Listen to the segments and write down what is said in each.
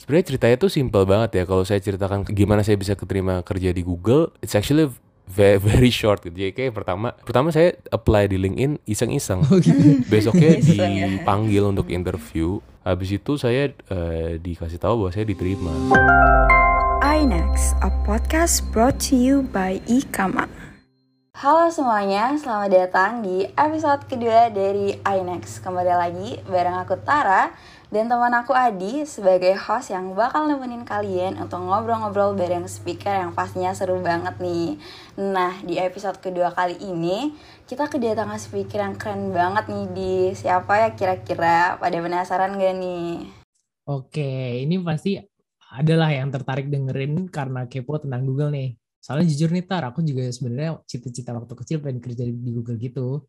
sebenarnya ceritanya tuh simple banget ya kalau saya ceritakan gimana saya bisa keterima kerja di Google it's actually very, very short gitu. Jadi kayak pertama pertama saya apply di LinkedIn iseng-iseng. Oh gitu. Besoknya ya. dipanggil untuk interview. Habis itu saya eh, dikasih tahu bahwa saya diterima. iNext, a podcast brought to you by Ikama. Halo semuanya, selamat datang di episode kedua dari iNext. Kembali lagi bareng aku Tara dan teman aku Adi sebagai host yang bakal nemenin kalian untuk ngobrol-ngobrol bareng speaker yang pastinya seru banget nih. Nah, di episode kedua kali ini kita kedatangan speaker yang keren banget nih di siapa ya kira-kira? Pada penasaran gak nih? Oke, ini pasti adalah yang tertarik dengerin karena kepo tentang Google nih. Soalnya jujur nih Tar, aku juga sebenarnya cita-cita waktu kecil pengen kerja di Google gitu.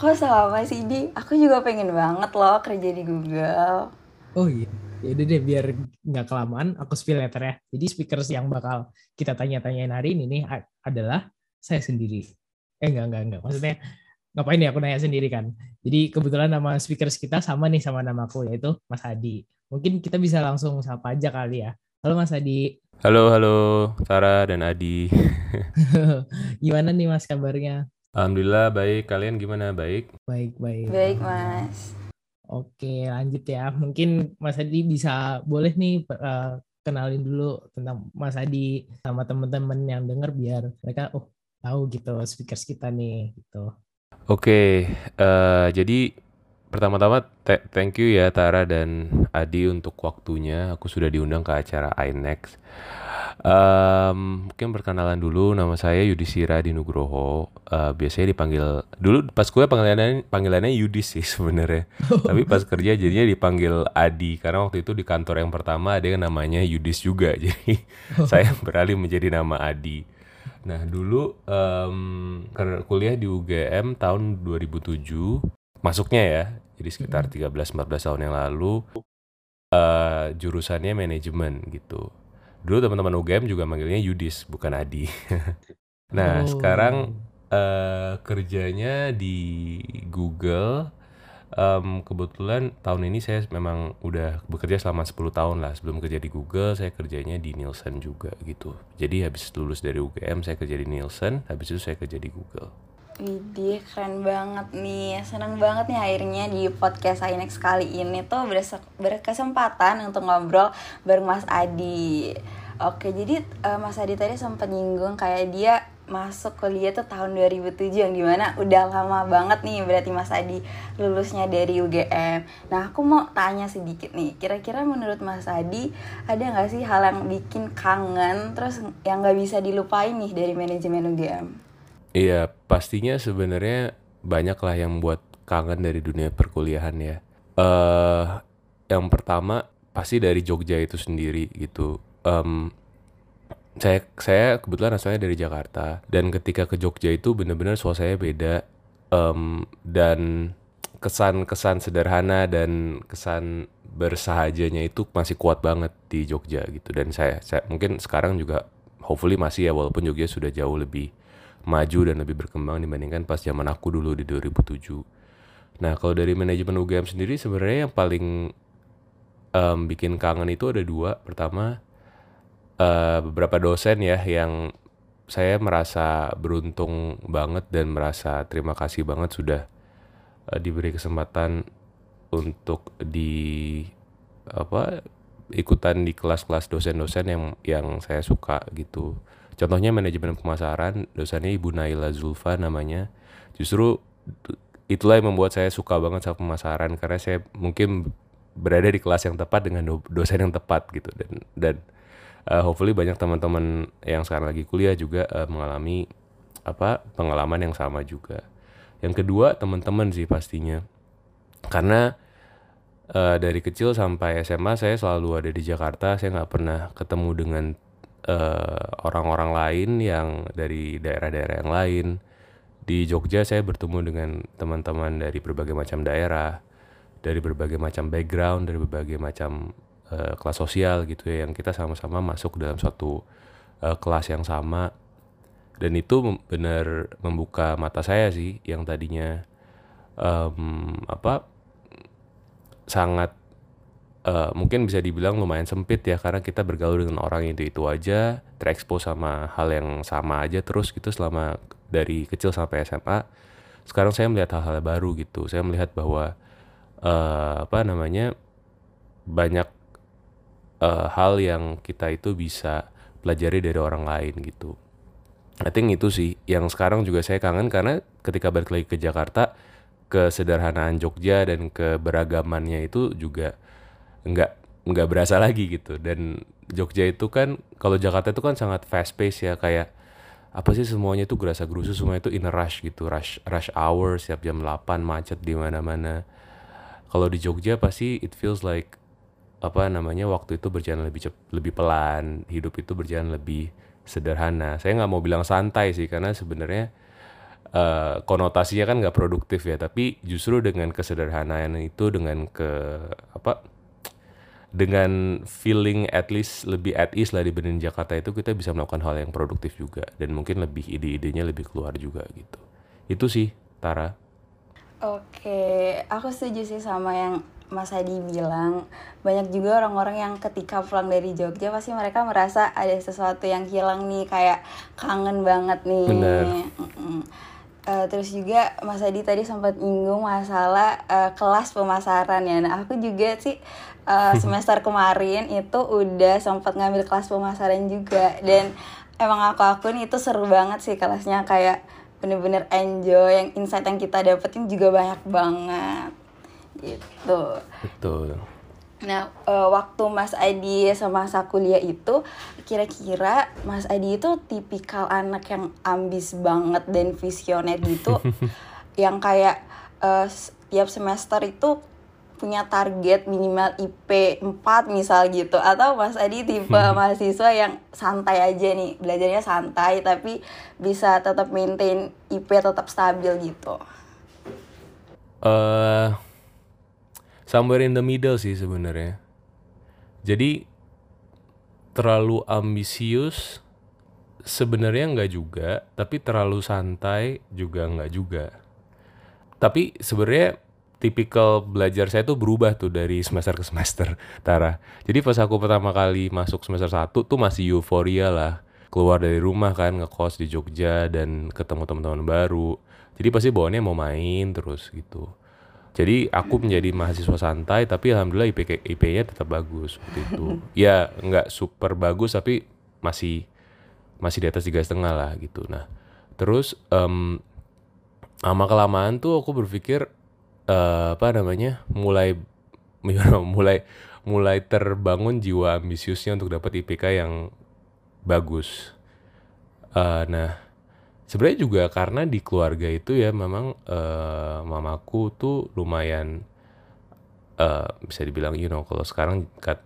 Kok sama sih Di? Aku juga pengen banget loh kerja di Google. Oh iya, ya udah deh biar nggak kelamaan, aku spill letter ya. Jadi speakers yang bakal kita tanya-tanyain hari ini nih adalah saya sendiri. Eh enggak, enggak, enggak. Maksudnya ngapain ya aku nanya sendiri kan. Jadi kebetulan nama speakers kita sama nih sama namaku yaitu Mas Adi. Mungkin kita bisa langsung sapa aja kali ya. Halo Mas Adi. Halo, halo Tara dan Adi. Gimana nih Mas kabarnya? Alhamdulillah baik. Kalian gimana? Baik. Baik, baik. Baik mas. Oke, lanjut ya. Mungkin Mas Adi bisa boleh nih eh, kenalin dulu tentang Mas Adi sama teman-teman yang denger biar mereka oh tahu gitu speakers kita nih gitu. Oke, eh, jadi pertama-tama th- thank you ya Tara dan Adi untuk waktunya. Aku sudah diundang ke acara iNext. Em, mungkin perkenalan dulu, nama saya Yudhistira Dinugroho. Eh, biasanya dipanggil dulu pas gue panggilannya panggilannya Yudis sih sebenarnya. Tapi pas kerja jadinya dipanggil Adi karena waktu itu di kantor yang pertama ada yang namanya Yudis juga. Jadi saya beralih menjadi nama Adi. Nah, dulu karena kuliah di UGM tahun 2007, masuknya ya. Jadi sekitar 13-14 tahun yang lalu eh jurusannya manajemen gitu. Dulu teman-teman UGM juga manggilnya Yudis, bukan Adi. Nah, Oh. sekarang eh kerjanya di Google. Em, kebetulan tahun ini saya memang udah bekerja selama 10 tahun lah. Sebelum kerja di Google, saya kerjanya di Nielsen juga gitu. Jadi habis lulus dari UGM, saya kerja di Nielsen. Habis itu saya kerja di Google. Widih keren banget nih. Seneng banget nih akhirnya di podcast iNext kali ini tuh berkesempatan untuk ngobrol bareng Mas Adi. Oke, jadi eh, Mas Adi tadi sempat nyinggung kayak dia masuk kuliah tuh tahun 2007 yang di mana udah lama banget nih berarti Mas Adi lulusnya dari UGM. Nah aku mau tanya sedikit nih, kira-kira menurut Mas Adi ada nggak sih hal yang bikin kangen terus yang nggak bisa dilupain nih dari manajemen UGM? Iya, pastinya sebenarnya banyak lah yang buat kangen dari dunia perkuliahan ya. eh yang pertama pasti dari Jogja itu sendiri gitu. Em, saya saya kebetulan asalnya dari Jakarta dan ketika ke Jogja itu bener-bener suasananya beda Em, dan kesan-kesan sederhana dan kesan bersahajanya itu masih kuat banget di Jogja gitu dan saya, saya mungkin sekarang juga hopefully masih ya walaupun Jogja sudah jauh lebih maju dan lebih berkembang dibandingkan pas zaman aku dulu di 2007. Nah, kalau dari manajemen UGM sendiri sebenarnya yang paling em, bikin kangen itu ada dua. Pertama, eh, beberapa dosen ya yang saya merasa beruntung banget dan merasa terima kasih banget sudah eh, diberi kesempatan untuk di apa ikutan di kelas-kelas dosen-dosen yang yang saya suka gitu. Contohnya manajemen pemasaran, dosennya Ibu Naila Zulfa namanya. Justru itulah yang membuat saya suka banget sama pemasaran karena saya mungkin berada di kelas yang tepat dengan do- dosen yang tepat gitu dan dan uh, hopefully banyak teman-teman yang sekarang lagi kuliah juga uh, mengalami apa pengalaman yang sama juga. Yang kedua teman-teman sih pastinya karena uh, dari kecil sampai SMA saya selalu ada di Jakarta saya nggak pernah ketemu dengan uh, orang-orang lain yang dari daerah-daerah yang lain. Di Jogja saya bertemu dengan teman-teman dari berbagai macam daerah dari berbagai macam background dari berbagai macam eh, kelas sosial gitu ya yang kita sama-sama masuk dalam suatu eh, kelas yang sama. Dan itu benar membuka mata saya sih yang tadinya em, apa sangat uh, mungkin bisa dibilang lumayan sempit ya karena kita bergaul dengan orang itu itu aja terekspos sama hal yang sama aja terus gitu selama dari kecil sampai SMA sekarang saya melihat hal-hal baru gitu. Saya melihat bahwa uh, apa namanya banyak uh, hal yang kita itu bisa pelajari dari orang lain gitu. I think itu sih yang sekarang juga saya kangen karena ketika balik lagi ke Jakarta kesederhanaan Jogja dan keberagamannya itu juga nggak nggak berasa lagi gitu. Dan Jogja itu kan kalau Jakarta itu kan sangat fast pace ya kayak apa sih semuanya itu gerasa gerusu semua itu in a rush gitu. Rush rush hour siap jam 8 macet di mana-mana. Kalau di Jogja pasti it feels like apa namanya waktu itu berjalan lebih cep, lebih pelan hidup itu berjalan lebih sederhana. Saya nggak mau bilang santai sih karena sebenarnya uh, konotasinya kan nggak produktif ya. Tapi justru dengan kesederhanaan itu dengan ke apa dengan feeling at least lebih at ease lah dibanding Jakarta itu kita bisa melakukan hal yang produktif juga dan mungkin lebih ide-idenya lebih keluar juga gitu itu sih Tara oke aku setuju sih sama yang Mas Hadi bilang banyak juga orang-orang yang ketika pulang dari Jogja pasti mereka merasa ada sesuatu yang hilang nih kayak kangen banget nih. Bener. Uh, terus juga Mas Hadi tadi sempat nyinggung masalah uh, kelas pemasaran ya. Nah aku juga sih uh, semester kemarin itu udah sempat ngambil kelas pemasaran juga. Dan emang aku akun itu seru banget sih kelasnya. Kayak bener-bener enjoy yang insight yang kita dapetin juga banyak banget. Gitu. Betul. Nah uh, waktu Mas Adi sama masa kuliah itu kira-kira Mas Adi itu tipikal anak yang ambis banget dan visioner gitu. Yang kayak uh, tiap semester itu punya target minimal IP 4 misal gitu. Atau Mas Adi tipe mahasiswa yang santai aja nih belajarnya santai tapi bisa tetap maintain IP tetap stabil gitu. Uh, somewhere in the middle sih sebenarnya. Jadi terlalu ambisius sebenarnya nggak juga tapi terlalu santai juga nggak juga. Tapi sebenarnya tipikal belajar saya tuh berubah tuh dari semester ke semester, Tara. Jadi pas aku pertama kali masuk semester 1 tuh masih euforia lah. Keluar dari rumah kan, ngekos di Jogja dan ketemu teman-teman baru. Jadi pasti bawaannya mau main terus gitu. Jadi aku menjadi mahasiswa santai tapi alhamdulillah IP IP-nya tetap bagus waktu itu. ya nggak super bagus tapi masih masih di atas tiga setengah lah gitu. Nah terus um, lama kelamaan tuh aku berpikir uh, apa namanya mulai mulai mulai terbangun jiwa ambisiusnya untuk dapat IPK yang bagus. Uh, nah sebenarnya juga karena di keluarga itu ya memang uh, mamaku tuh lumayan uh, bisa dibilang you know kalau sekarang kat,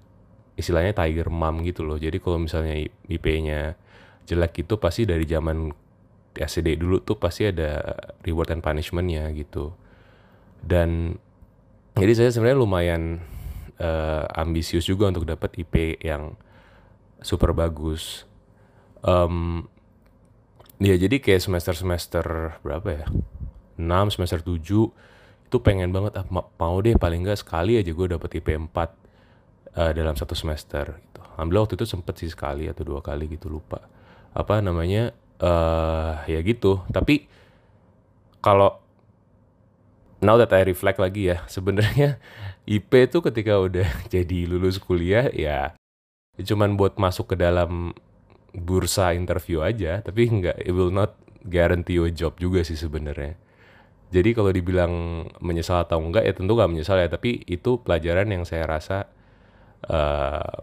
istilahnya tiger mom gitu loh. Jadi kalau misalnya IP-nya jelek itu pasti dari zaman SD dulu tuh pasti ada reward and punishmentnya gitu dan jadi saya sebenarnya lumayan uh, ambisius juga untuk dapat IP yang super bagus. Um, ya jadi kayak semester semester berapa ya? 6 semester 7 itu pengen banget ah, mau deh paling enggak sekali aja gue dapet IP 4 uh, dalam satu semester gitu. Alhamdulillah waktu itu sempet sih sekali atau dua kali gitu lupa. Apa namanya? Uh, ya gitu. Tapi kalau now that I reflect lagi ya, sebenarnya IP itu ketika udah jadi lulus kuliah ya cuman buat masuk ke dalam bursa interview aja, tapi nggak it will not guarantee you a job juga sih sebenarnya. Jadi kalau dibilang menyesal atau enggak ya tentu nggak menyesal ya, tapi itu pelajaran yang saya rasa uh,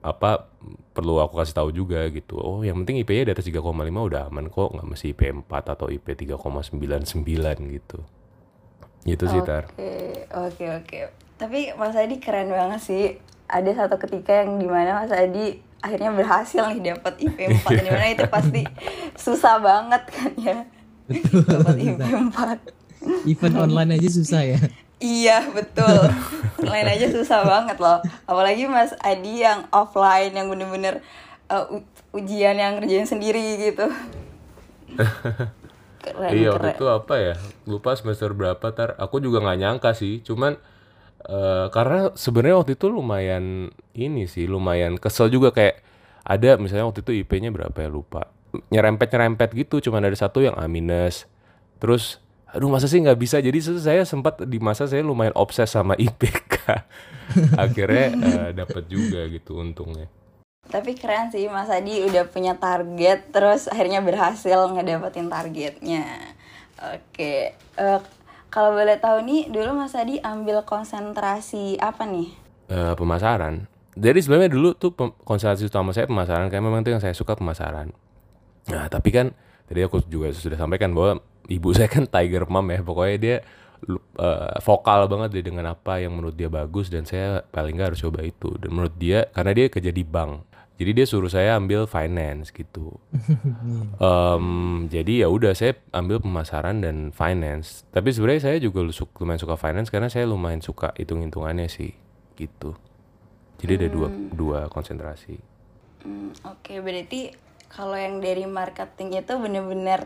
apa perlu aku kasih tahu juga gitu. Oh, yang penting IP-nya di atas 3,5 udah aman kok, nggak mesti IP 4 atau IP 3,99 gitu. Gitu sih Tar. Oke, oke, oke. Tapi Mas Adi keren banget sih. Ada satu ketika yang di mana Mas Adi akhirnya berhasil nih dapat IP 4 di mana itu pasti susah banget kan ya. Betul. Dapat IP 4. Event online aja susah ya. Iya betul Online aja susah banget loh Apalagi Mas Adi yang offline Yang bener-bener uh, ujian yang ngerjain sendiri gitu keren, iya waktu itu apa ya lupa semester berapa tar aku juga nggak nyangka sih cuman Eh, karena sebenarnya waktu itu lumayan ini sih, lumayan kesel juga kayak ada misalnya waktu itu IP-nya berapa ya lupa. Nyerempet-nyerempet gitu, cuman ada satu yang A minus. Terus aduh masa sih nggak bisa. Jadi saya sempat di masa saya lumayan obses sama IPK. Akhirnya eh, dapat juga gitu untungnya. Tapi keren sih Mas Adi udah punya target terus akhirnya berhasil ngedapetin targetnya. Oke, eh, kalau boleh tahu nih dulu Mas Adi ambil konsentrasi apa nih? Eh, pemasaran. Jadi sebenarnya dulu tuh konsentrasi utama saya pemasaran karena memang itu yang saya suka pemasaran. Nah, tapi kan tadi aku juga sudah sampaikan bahwa ibu saya kan tiger mom ya. Pokoknya dia eh, vokal banget dia dengan apa yang menurut dia bagus dan saya paling nggak harus coba itu. Dan menurut dia karena dia kerja di bank. Jadi dia suruh saya ambil finance gitu. Em, jadi ya udah saya ambil pemasaran dan finance. Tapi sebenarnya saya juga lumayan suka finance karena saya lumayan suka hitung-hitungannya sih gitu. Jadi ada dua dua konsentrasi. Hmm, Oke, berarti kalau yang dari marketing itu bener-bener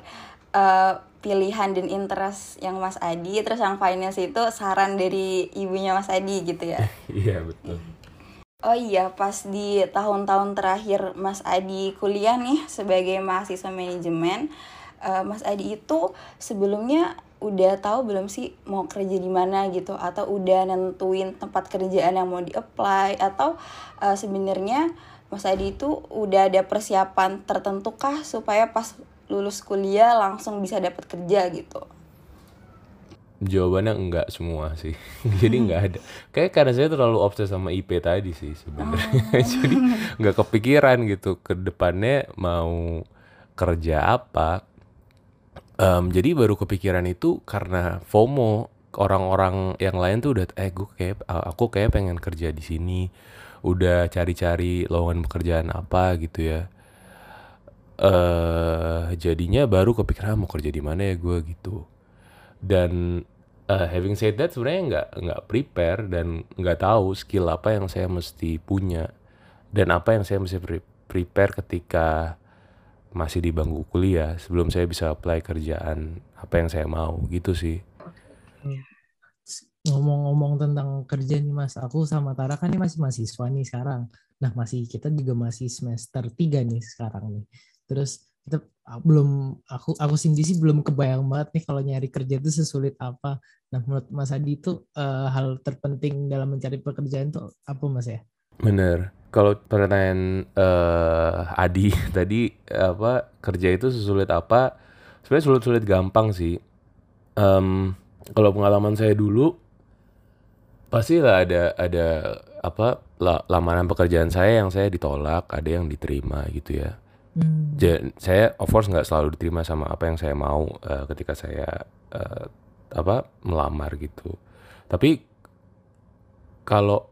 eh, pilihan dan interest yang Mas Adi, terus yang finance itu saran dari ibunya Mas Adi gitu ya? Iya betul. Oh iya, pas di tahun-tahun terakhir Mas Adi kuliah nih sebagai mahasiswa manajemen, eh, Mas Adi itu sebelumnya udah tahu belum sih mau kerja di mana gitu atau udah nentuin tempat kerjaan yang mau di-apply atau eh, sebenarnya Mas Adi itu udah ada persiapan tertentu kah supaya pas lulus kuliah langsung bisa dapat kerja gitu? Jawabannya enggak semua sih. Jadi enggak ada. Kayak karena saya terlalu obses sama IP tadi sih sebenarnya. Jadi enggak kepikiran gitu ke depannya mau kerja apa. Em, jadi baru kepikiran itu karena FOMO orang-orang yang lain tuh udah eh gue kayak aku kayak pengen kerja di sini. Udah cari-cari lowongan pekerjaan apa gitu ya. eh jadinya baru kepikiran "Ah, mau kerja di mana ya gue gitu dan eh, having said that sebenarnya nggak nggak prepare dan nggak tahu skill apa yang saya mesti punya dan apa yang saya mesti pre- prepare ketika masih di bangku kuliah sebelum saya bisa apply kerjaan apa yang saya mau gitu sih Ngomong-ngomong tentang kerja nih Mas, aku sama Tara kan ini masih mahasiswa nih sekarang. Nah, masih kita juga masih semester 3 nih sekarang nih. Terus kita ah, belum aku aku sendiri sih belum kebayang banget nih kalau nyari kerja itu sesulit apa. Nah, menurut Mas Adi itu eh, hal terpenting dalam mencari pekerjaan itu apa Mas ya? bener kalau pertanyaan eh Adi tadi apa kerja itu sesulit apa sebenarnya sulit-sulit gampang sih Em, kalau pengalaman saya dulu pasti lah ada ada apa la- lamaran pekerjaan saya yang saya ditolak ada yang diterima gitu ya Hmm. Ja- saya of course nggak selalu diterima sama apa yang saya mau eh, ketika saya eh, apa melamar gitu tapi kalau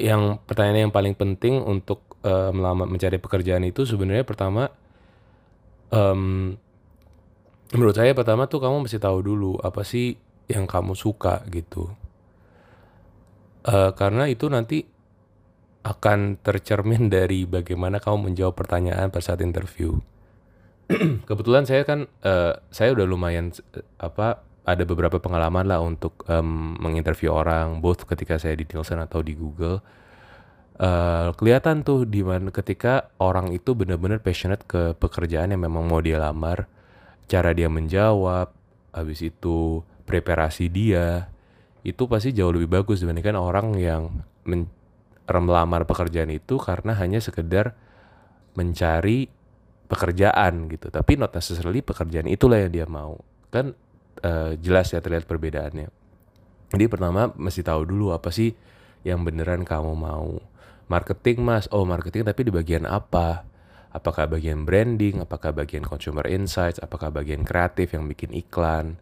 yang pertanyaan yang paling penting untuk eh, melamar mencari pekerjaan itu sebenarnya pertama em, menurut saya pertama tuh kamu mesti tahu dulu apa sih yang kamu suka gitu Eh, karena itu nanti akan tercermin dari bagaimana kamu menjawab pertanyaan pada saat interview. Kebetulan saya kan eh, saya udah lumayan eh, apa ada beberapa pengalaman lah untuk em, menginterview orang, both ketika saya di Nielsen atau di Google. Eh, kelihatan tuh di mana ketika orang itu benar-benar passionate ke pekerjaan yang memang mau dia lamar, cara dia menjawab, habis itu preparasi dia, itu pasti jauh lebih bagus dibandingkan orang yang men- melamar pekerjaan itu karena hanya sekedar mencari pekerjaan gitu. Tapi not necessarily pekerjaan itulah yang dia mau. Kan eh, jelas ya terlihat perbedaannya. Jadi pertama mesti tahu dulu apa sih yang beneran kamu mau. Marketing mas. Oh marketing tapi di bagian apa? Apakah bagian branding? Apakah bagian consumer insights? Apakah bagian kreatif yang bikin iklan?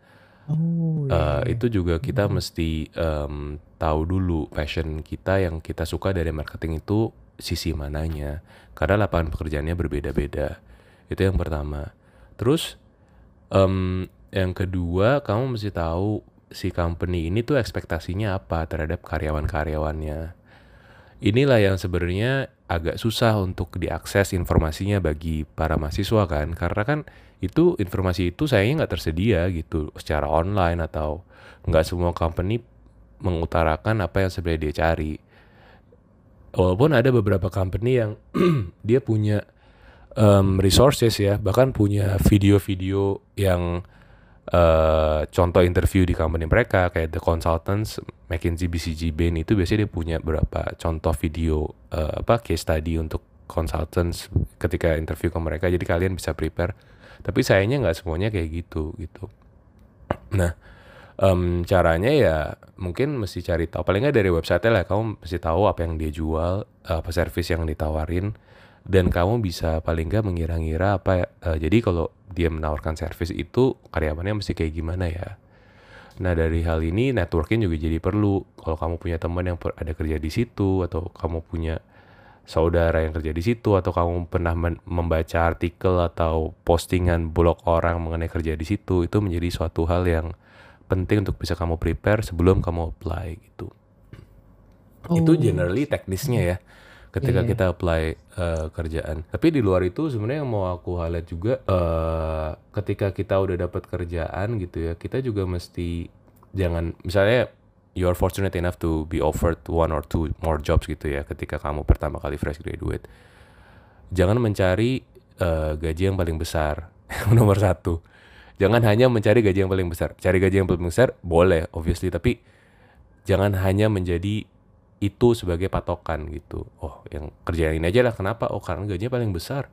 Oh, Eh, iya, iya. itu juga kita mesti em, tahu dulu passion kita yang kita suka dari marketing itu sisi mananya. Karena lapangan pekerjaannya berbeda-beda. Itu yang pertama. Terus em, yang kedua kamu mesti tahu si company ini tuh ekspektasinya apa terhadap karyawan-karyawannya. Inilah yang sebenarnya agak susah untuk diakses informasinya bagi para mahasiswa kan. Karena kan itu informasi itu sayangnya nggak tersedia gitu secara online atau nggak semua company mengutarakan apa yang sebenarnya dia cari. Walaupun ada beberapa company yang dia punya um, resources ya, bahkan punya video-video yang uh, contoh interview di company mereka kayak The Consultants, McKinsey, BCG, Bain itu biasanya dia punya beberapa contoh video uh, apa case study untuk consultants ketika interview ke mereka. Jadi kalian bisa prepare. Tapi sayangnya nggak semuanya kayak gitu gitu. Nah, um, caranya ya mungkin mesti cari tahu. Paling nggak dari website lah kamu mesti tahu apa yang dia jual apa service yang ditawarin dan kamu bisa paling nggak mengira-ngira apa uh, jadi kalau dia menawarkan service itu karyawannya mesti kayak gimana ya. Nah dari hal ini networking juga jadi perlu. Kalau kamu punya teman yang ada kerja di situ atau kamu punya saudara yang kerja di situ atau kamu pernah membaca artikel atau postingan blog orang mengenai kerja di situ itu menjadi suatu hal yang penting untuk bisa kamu prepare sebelum kamu apply gitu. Oh. Itu generally teknisnya ya ketika yeah, yeah. kita apply uh, kerjaan. Tapi di luar itu sebenarnya yang mau aku highlight juga uh, ketika kita udah dapat kerjaan gitu ya, kita juga mesti jangan misalnya you are fortunate enough to be offered one or two more jobs gitu ya ketika kamu pertama kali fresh graduate. Jangan mencari uh, gaji yang paling besar nomor satu jangan hanya mencari gaji yang paling besar. Cari gaji yang paling besar boleh, obviously, tapi jangan hanya menjadi itu sebagai patokan gitu. Oh, yang kerja ini aja lah. Kenapa? Oh, karena gajinya paling besar.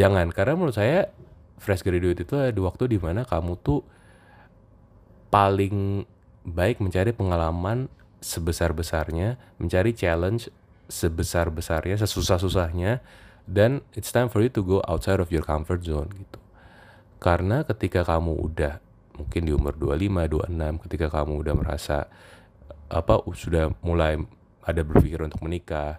Jangan, karena menurut saya fresh graduate itu ada waktu di mana kamu tuh paling baik mencari pengalaman sebesar-besarnya, mencari challenge sebesar-besarnya, sesusah-susahnya, dan it's time for you to go outside of your comfort zone gitu. Karena ketika kamu udah mungkin di umur 25, 26 ketika kamu udah merasa apa sudah mulai ada berpikir untuk menikah,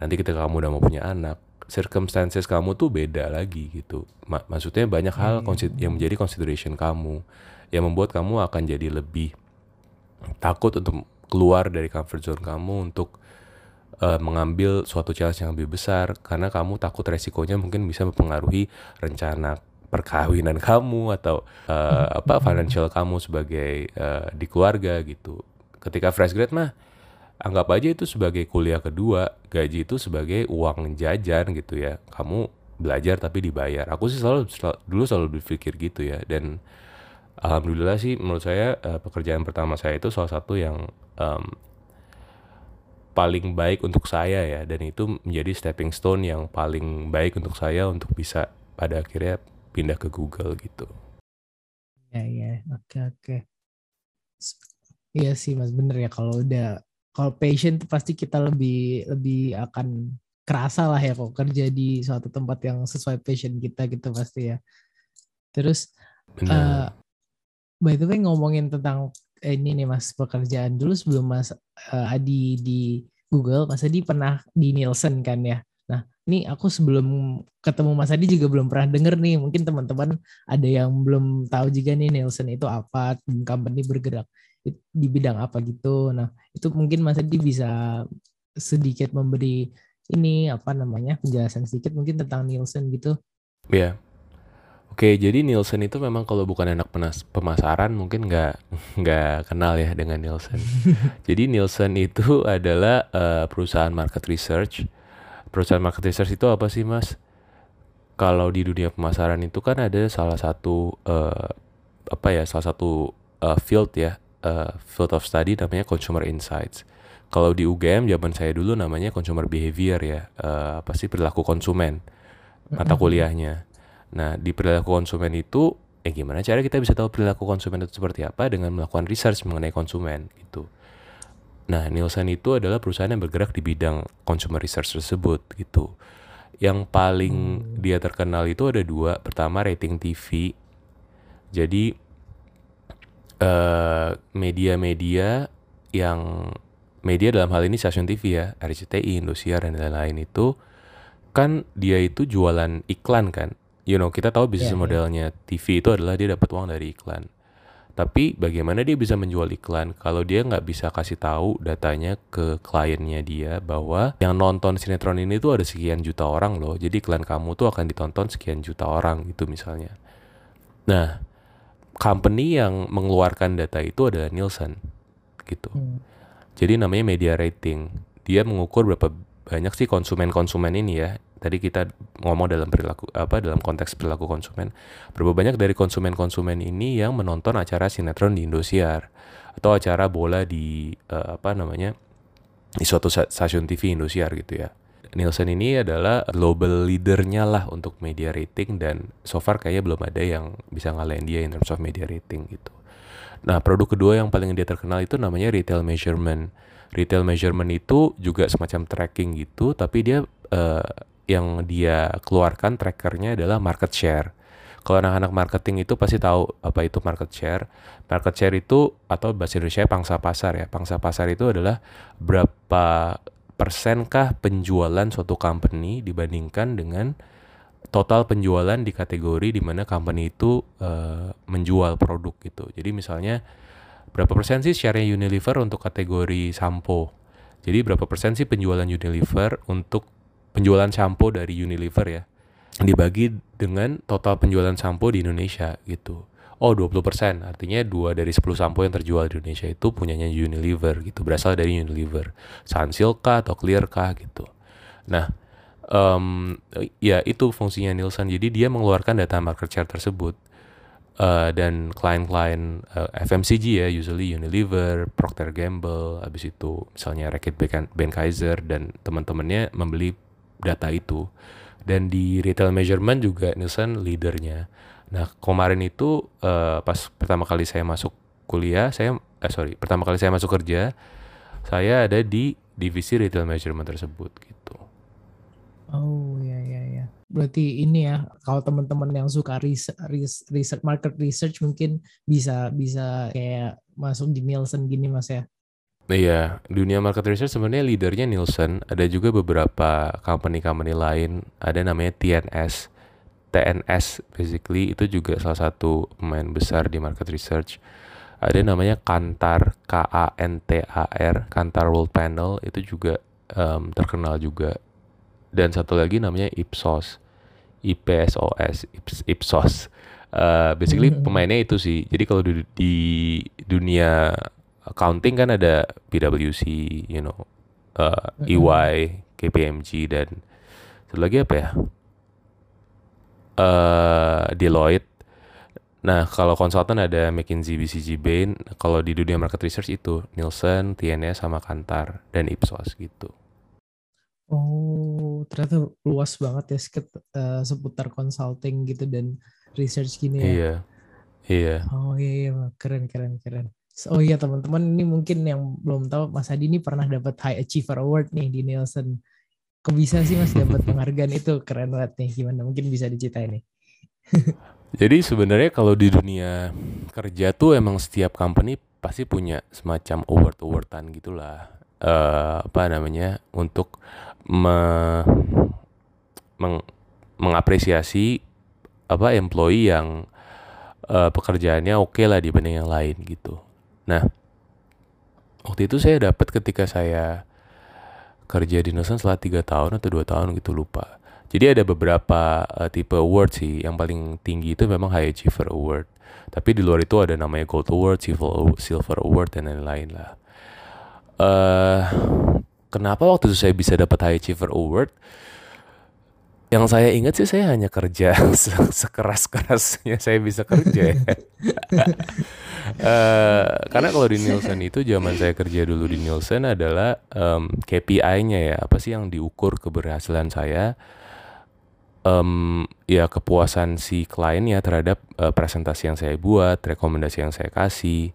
nanti ketika kamu udah mau punya anak, circumstances kamu tuh beda lagi gitu. maksudnya banyak hal hmm. yang menjadi consideration kamu yang membuat kamu akan jadi lebih takut untuk keluar dari comfort zone kamu untuk uh, mengambil suatu challenge yang lebih besar karena kamu takut resikonya mungkin bisa mempengaruhi rencana perkawinan kamu atau uh, apa financial kamu sebagai uh, di keluarga gitu. Ketika fresh grad mah anggap aja itu sebagai kuliah kedua, gaji itu sebagai uang jajan gitu ya. Kamu belajar tapi dibayar. Aku sih selalu, selalu dulu selalu berpikir gitu ya dan alhamdulillah sih menurut saya uh, pekerjaan pertama saya itu salah satu yang um, paling baik untuk saya ya dan itu menjadi stepping stone yang paling baik untuk saya untuk bisa pada akhirnya pindah ke Google gitu. Ya ya oke oke. Iya sih mas bener ya kalau udah kalau passion tuh pasti kita lebih lebih akan kerasa lah ya kok kerja di suatu tempat yang sesuai passion kita gitu pasti ya. Terus uh, by the way ngomongin tentang eh, ini nih mas pekerjaan dulu sebelum mas uh, Adi di Google, Mas Adi pernah di Nielsen kan ya. Ini aku sebelum ketemu Mas Adi juga belum pernah denger nih. Mungkin teman-teman ada yang belum tahu juga nih Nielsen itu apa, company bergerak di bidang apa gitu. Nah, itu mungkin Mas Adi bisa sedikit memberi ini apa namanya penjelasan sedikit mungkin tentang Nielsen gitu. Iya. Oke, jadi Nielsen itu memang kalau bukan anak penas pemasaran mungkin nggak nggak kenal ya dengan Nielsen. jadi Nielsen itu adalah uh, perusahaan market research perusahaan market research itu apa sih mas? Kalau di dunia pemasaran itu kan ada salah satu uh, apa ya salah satu uh, field ya uh, field of study namanya consumer insights. Kalau di UGM zaman saya dulu namanya consumer behavior ya uh, apa sih perilaku konsumen mata kuliahnya. Nah di perilaku konsumen itu eh gimana cara kita bisa tahu perilaku konsumen itu seperti apa dengan melakukan research mengenai konsumen gitu. Nah, Nielsen itu adalah perusahaan yang bergerak di bidang consumer research tersebut gitu. Yang paling dia terkenal itu ada dua. Pertama rating TV. Jadi eh, media-media yang media dalam hal ini stasiun TV ya, RCTI, Indosiar dan lain-lain itu kan dia itu jualan iklan kan. You know, kita tahu bisnis yeah, iya. modelnya yeah. TV itu adalah dia dapat uang dari iklan. Tapi bagaimana dia bisa menjual iklan kalau dia nggak bisa kasih tahu datanya ke kliennya dia bahwa yang nonton sinetron ini tuh ada sekian juta orang loh. Jadi iklan kamu tuh akan ditonton sekian juta orang itu misalnya. Nah, company yang mengeluarkan data itu adalah Nielsen. gitu. Hmm. Jadi namanya media rating. Dia mengukur berapa banyak sih konsumen-konsumen ini ya. Tadi kita ngomong dalam perilaku apa dalam konteks perilaku konsumen. Berapa banyak dari konsumen-konsumen ini yang menonton acara sinetron di Indosiar atau acara bola di uh, apa namanya di suatu stasiun TV Indosiar gitu ya. Nielsen ini adalah global leadernya lah untuk media rating dan so far kayaknya belum ada yang bisa ngalahin dia in terms of media rating gitu. Nah, produk kedua yang paling dia terkenal itu namanya retail measurement. Retail measurement itu juga semacam tracking gitu, tapi dia uh, yang dia keluarkan trackernya adalah market share. Kalau anak-anak marketing itu pasti tahu apa itu market share. Market share itu atau bahasa Indonesia pangsa pasar ya. Pangsa pasar itu adalah berapa persenkah penjualan suatu company dibandingkan dengan total penjualan di kategori di mana company itu uh, menjual produk gitu. Jadi misalnya berapa persen sih share Unilever untuk kategori sampo. Jadi berapa persen sih penjualan Unilever untuk penjualan sampo dari Unilever ya. Dibagi dengan total penjualan sampo di Indonesia gitu. Oh 20% artinya dua dari 10 sampo yang terjual di Indonesia itu punyanya Unilever gitu berasal dari Unilever Sunsilk atau Clear kah gitu nah um, ya itu fungsinya Nielsen jadi dia mengeluarkan data market share tersebut uh, dan klien-klien uh, FMCG ya usually Unilever, Procter Gamble, habis itu misalnya Reckitt Benckiser dan teman-temannya membeli data itu dan di retail measurement juga Nielsen leadernya. Nah kemarin itu uh, pas pertama kali saya masuk kuliah saya eh sorry pertama kali saya masuk kerja saya ada di divisi retail measurement tersebut gitu. Oh ya ya ya. Berarti ini ya kalau teman-teman yang suka research, research market research mungkin bisa bisa kayak masuk di Nielsen gini mas ya. Iya, dunia market research sebenarnya leadernya Nielsen. Ada juga beberapa company-company lain. Ada namanya TNS. TNS basically itu juga salah satu pemain besar di market research. Ada namanya Kantar, K-A-N-T-A-R, Kantar World Panel itu juga um, terkenal juga. Dan satu lagi namanya Ipsos, IPSOS, Ipsos. Uh, basically hmm. pemainnya itu sih. Jadi kalau di, di dunia accounting kan ada PwC, you know, uh, EY, KPMG dan satu lagi apa ya? Uh, Deloitte. Nah, kalau konsultan ada McKinsey, BCG, Bain. Kalau di dunia market research itu Nielsen, TNS, sama Kantar dan Ipsos gitu. Oh, ternyata luas banget ya uh, seputar consulting gitu dan research gini ya. Iya. Iya. Oh iya, iya, keren keren keren. Oh iya teman-teman ini mungkin yang belum tahu Mas Adi ini pernah dapat High Achiever Award nih di Nielsen. Kok bisa sih Mas dapat penghargaan itu keren banget nih. Gimana mungkin bisa diceritain nih. Jadi sebenarnya kalau di dunia kerja tuh emang setiap company pasti punya semacam award-awardan gitulah. Uh, apa namanya untuk me meng mengapresiasi apa employee yang uh, pekerjaannya oke okay lah dibanding yang lain gitu. Nah, waktu itu saya dapat ketika saya kerja di Nielsen setelah tiga tahun atau dua tahun gitu lupa. Jadi ada beberapa uh, tipe award sih. Yang paling tinggi itu memang High Achiever Award. Tapi di luar itu ada namanya Gold Award, Silver Award dan lain-lain lah. Uh, kenapa waktu itu saya bisa dapat High Achiever Award? Yang saya ingat sih saya hanya kerja sekeras-kerasnya saya bisa kerja ya. uh, karena kalau di Nielsen itu zaman saya kerja dulu di Nielsen adalah um, KPI-nya ya. Apa sih yang diukur keberhasilan saya? Um, ya kepuasan si klien ya terhadap uh, presentasi yang saya buat rekomendasi yang saya kasih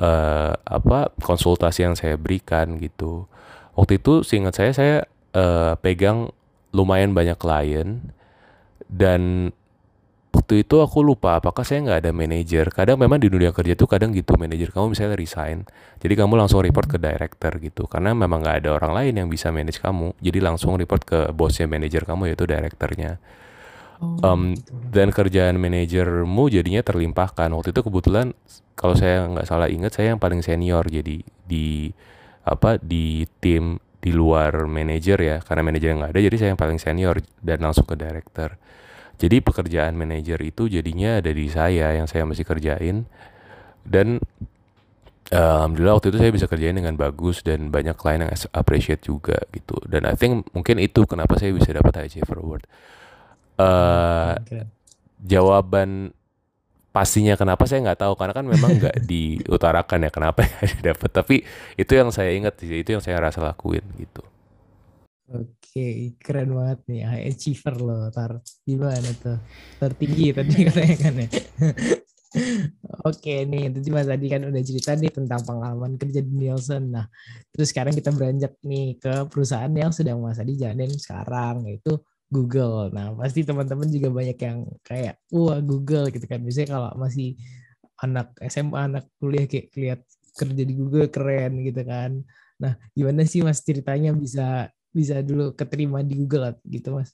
uh, apa konsultasi yang saya berikan gitu. Waktu itu seingat saya saya uh, pegang lumayan banyak klien dan waktu itu aku lupa apakah saya nggak ada manajer. Kadang memang di dunia kerja tuh kadang gitu manajer kamu misalnya resign jadi kamu langsung report ke director gitu. Karena memang nggak ada orang lain yang bisa manage kamu jadi langsung report ke bosnya manajer kamu yaitu direkturnya um, dan kerjaan manajermu jadinya terlimpahkan. Waktu itu kebetulan kalau saya nggak salah ingat saya yang paling senior jadi di apa di tim di luar manajer ya karena manajer nggak ada jadi saya yang paling senior dan langsung ke director. Jadi pekerjaan manajer itu jadinya ada di saya yang saya mesti kerjain. Dan uh, alhamdulillah waktu itu saya bisa kerjain dengan bagus dan banyak klien yang appreciate juga gitu. Dan I think mungkin itu kenapa saya bisa dapat Achiever Award. Uh, jawaban pastinya kenapa saya nggak tahu karena kan memang nggak diutarakan ya kenapa ya dapat tapi itu yang saya ingat sih itu yang saya rasa lakuin gitu Oke, keren banget nih. High achiever loh, Tar. Gimana tuh? Tertinggi tadi katanya kan ya. Oke nih, tadi Mas Adi kan udah cerita nih tentang pengalaman kerja di Nielsen. Nah, terus sekarang kita beranjak nih ke perusahaan yang sedang Mas Adi jalanin sekarang, yaitu Google. Nah, pasti teman-teman juga banyak yang kayak, wah Google gitu kan. Biasanya kalau masih anak SMA, anak kuliah kayak lihat kerja di Google keren gitu kan. Nah, gimana sih Mas ceritanya bisa bisa dulu keterima di Google gitu mas?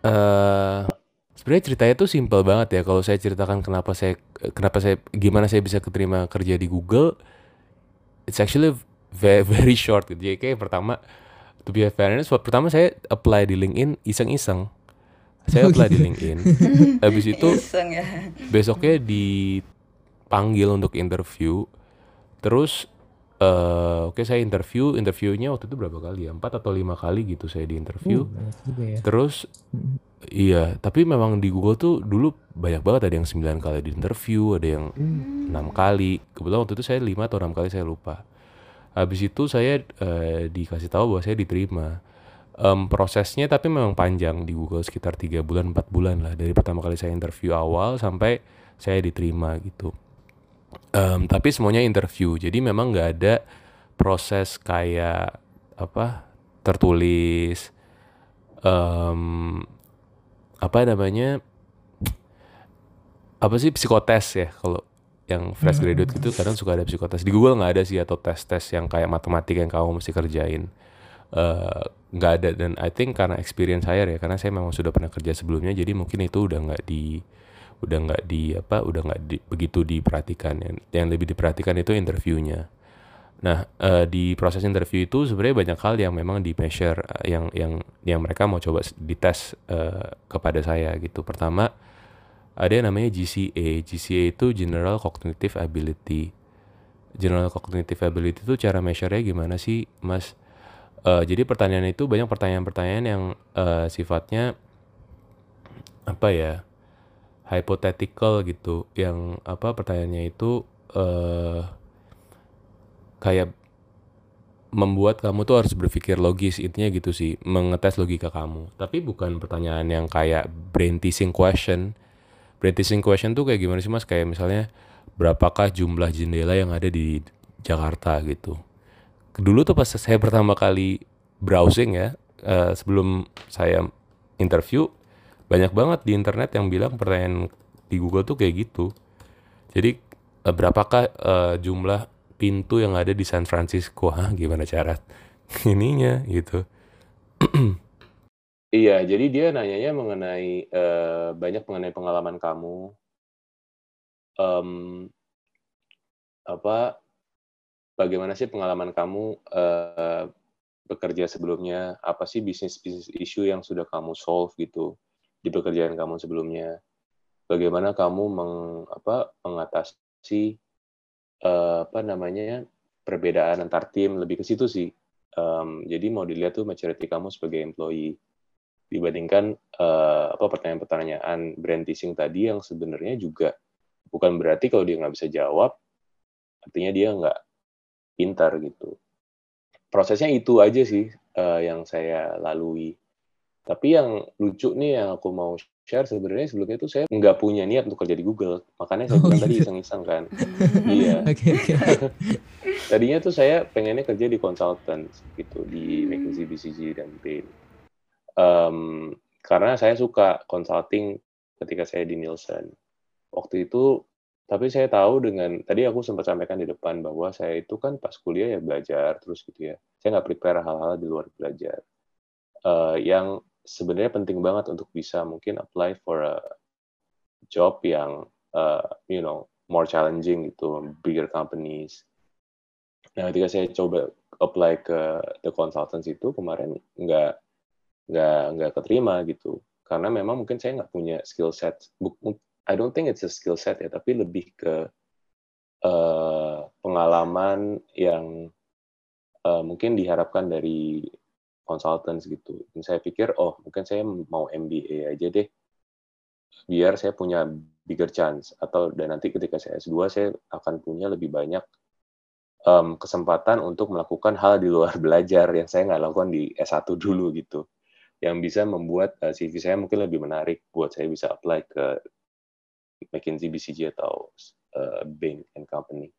Uh, sebenarnya ceritanya tuh simple banget ya kalau saya ceritakan kenapa saya kenapa saya gimana saya bisa keterima kerja di Google it's actually very, very short gitu jadi kayak pertama to be fairness pertama saya apply di LinkedIn iseng-iseng saya apply di. LinkedIn habis itu ya. besoknya dipanggil untuk interview terus uh, oke okay, saya interview interviewnya waktu itu berapa kali ya empat atau lima kali gitu saya di interview uh, ya. terus hmm. iya tapi memang di Google tuh dulu banyak banget ada yang sembilan kali di interview ada yang hmm. enam kali kebetulan waktu itu saya lima atau enam kali saya lupa habis itu saya uh, dikasih tahu bahwa saya diterima. Um, prosesnya tapi memang panjang di Google sekitar tiga bulan empat bulan lah dari pertama kali saya interview awal sampai saya diterima gitu. Um, tapi semuanya interview jadi memang nggak ada proses kayak apa tertulis um, apa namanya apa sih psikotes ya kalau yang fresh hmm. graduate gitu kadang suka ada psikotes. Di Google nggak ada sih atau tes tes yang kayak matematika yang kamu mesti kerjain. Eh, nggak uh, ada. Dan I think karena experience saya ya karena saya memang sudah pernah kerja sebelumnya jadi mungkin itu udah nggak di udah nggak di apa udah nggak di, begitu diperhatikan. Yang, yang lebih diperhatikan itu interviewnya. Nah uh, di proses interview itu sebenarnya banyak hal yang memang di measure uh, yang yang yang mereka mau coba dites uh, kepada saya gitu. Pertama ada yang namanya GCA GCA itu General Cognitive Ability. General Cognitive Ability itu cara measure-nya gimana sih mas? Uh, jadi pertanyaan itu banyak pertanyaan-pertanyaan yang uh, sifatnya apa ya hypothetical gitu. Yang apa pertanyaannya itu uh, kayak membuat kamu tuh harus berpikir logis. Intinya gitu sih mengetes logika kamu. Tapi bukan pertanyaan yang kayak brain teasing question brain teasing question tuh kayak gimana sih mas kayak misalnya berapakah jumlah jendela yang ada di Jakarta gitu dulu tuh pas saya pertama kali browsing ya uh, sebelum saya interview banyak banget di internet yang bilang pertanyaan di Google tuh kayak gitu. Jadi uh, berapakah uh, jumlah pintu yang ada di San Francisco? Hah, gimana cara ininya gitu. iya, jadi dia nanyanya mengenai uh, banyak mengenai pengalaman kamu. Um, apa bagaimana sih pengalaman kamu uh, bekerja sebelumnya? Apa sih bisnis bisnis isu yang sudah kamu solve gitu? di pekerjaan kamu sebelumnya bagaimana kamu meng, apa, mengatasi uh, apa namanya perbedaan antar tim lebih ke situ sih um, jadi mau dilihat tuh maturity kamu sebagai employee dibandingkan uh, apa pertanyaan-pertanyaan brand teasing tadi yang sebenarnya juga bukan berarti kalau dia nggak bisa jawab artinya dia nggak pintar gitu prosesnya itu aja sih uh, yang saya lalui tapi yang lucu nih yang aku mau share sebenarnya sebelumnya itu saya nggak punya niat untuk kerja di Google. Makanya saya oh, bilang gitu. tadi iseng-iseng kan. iya. Okay, okay. Tadinya tuh saya pengennya kerja di konsultan gitu di McKinsey, BCG dan Bain. Um, karena saya suka consulting ketika saya di Nielsen. Waktu itu tapi saya tahu dengan tadi aku sempat sampaikan di depan bahwa saya itu kan pas kuliah ya belajar terus gitu ya. Saya nggak prepare hal-hal di luar belajar. Uh, yang sebenarnya penting banget untuk bisa mungkin apply for a job yang uh, you know more challenging gitu, bigger companies. Nah, ketika saya coba apply ke the consultants itu kemarin nggak nggak nggak keterima gitu, karena memang mungkin saya nggak punya skill set. I don't think it's a skill set ya, tapi lebih ke uh, pengalaman yang uh, mungkin diharapkan dari consultants gitu. Dan saya pikir, oh mungkin saya mau MBA aja deh, biar saya punya bigger chance. Atau dan nanti ketika saya S2, saya akan punya lebih banyak um, kesempatan untuk melakukan hal di luar belajar yang saya nggak lakukan di S1 dulu gitu. Yang bisa membuat uh, CV saya mungkin lebih menarik buat saya bisa apply ke McKinsey, BCG, atau uh, Bain and Company.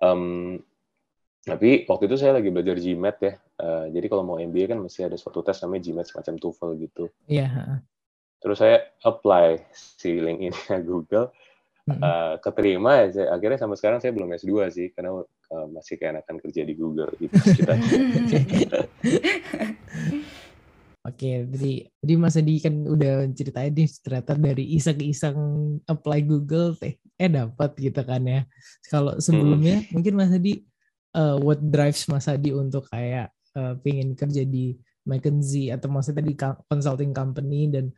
Um, tapi waktu itu saya lagi belajar GMAT ya. Uh, jadi kalau mau MBA kan mesti ada suatu tes namanya GMAT semacam TOEFL gitu. Iya. Yeah. Terus saya apply si link ini Google. Uh, keterima ya, akhirnya sampai sekarang saya belum S2 sih karena uh, masih kayak akan kerja di Google gitu. Oke, jadi jadi Mas Adi kan udah ceritain nih ternyata dari iseng-iseng apply Google teh eh dapat gitu kan ya. Kalau sebelumnya hmm. mungkin Mas Adi uh, what drives Mas Adi untuk kayak uh, pingin kerja di McKinsey atau maksudnya di consulting company dan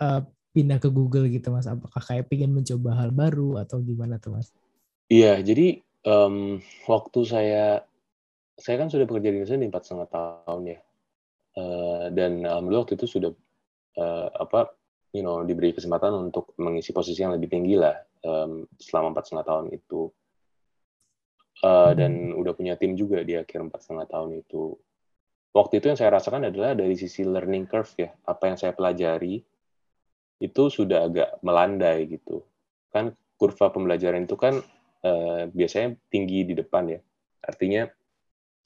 uh, pindah ke Google gitu Mas? Apakah kayak pingin mencoba hal baru atau gimana tuh Mas? Iya, jadi um, waktu saya saya kan sudah bekerja di Indonesia empat setengah tahun ya Eh, dan alhamdulillah waktu itu sudah uh, apa you know diberi kesempatan untuk mengisi posisi yang lebih tinggi lah um, selama empat setengah tahun itu. Uh, dan udah punya tim juga di akhir empat setengah tahun itu. Waktu itu yang saya rasakan adalah dari sisi learning curve ya apa yang saya pelajari itu sudah agak melandai gitu. Kan kurva pembelajaran itu kan uh, biasanya tinggi di depan ya. Artinya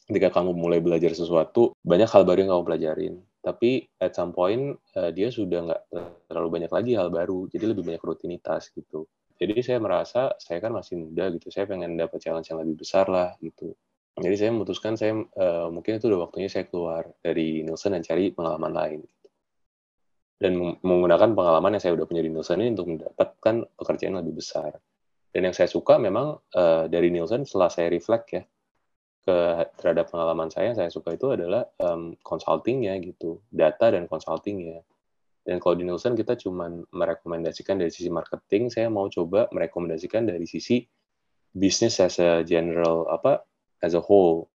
ketika kamu mulai belajar sesuatu, banyak hal baru yang kamu pelajarin. Tapi at some point, uh, dia sudah nggak terlalu banyak lagi hal baru, jadi lebih banyak rutinitas gitu. Jadi saya merasa saya kan masih muda gitu, saya pengen dapat challenge yang lebih besar lah gitu. Jadi saya memutuskan saya uh, mungkin itu udah waktunya saya keluar dari Nielsen dan cari pengalaman lain. Gitu. Dan menggunakan pengalaman yang saya udah punya di Nielsen ini untuk mendapatkan pekerjaan yang lebih besar. Dan yang saya suka memang uh, dari Nielsen setelah saya reflect ya, ke terhadap pengalaman saya saya suka itu adalah um, consultingnya gitu data dan consultingnya. Dan kalau di Nielsen kita cuma merekomendasikan dari sisi marketing saya mau coba merekomendasikan dari sisi bisnis as a general apa as a whole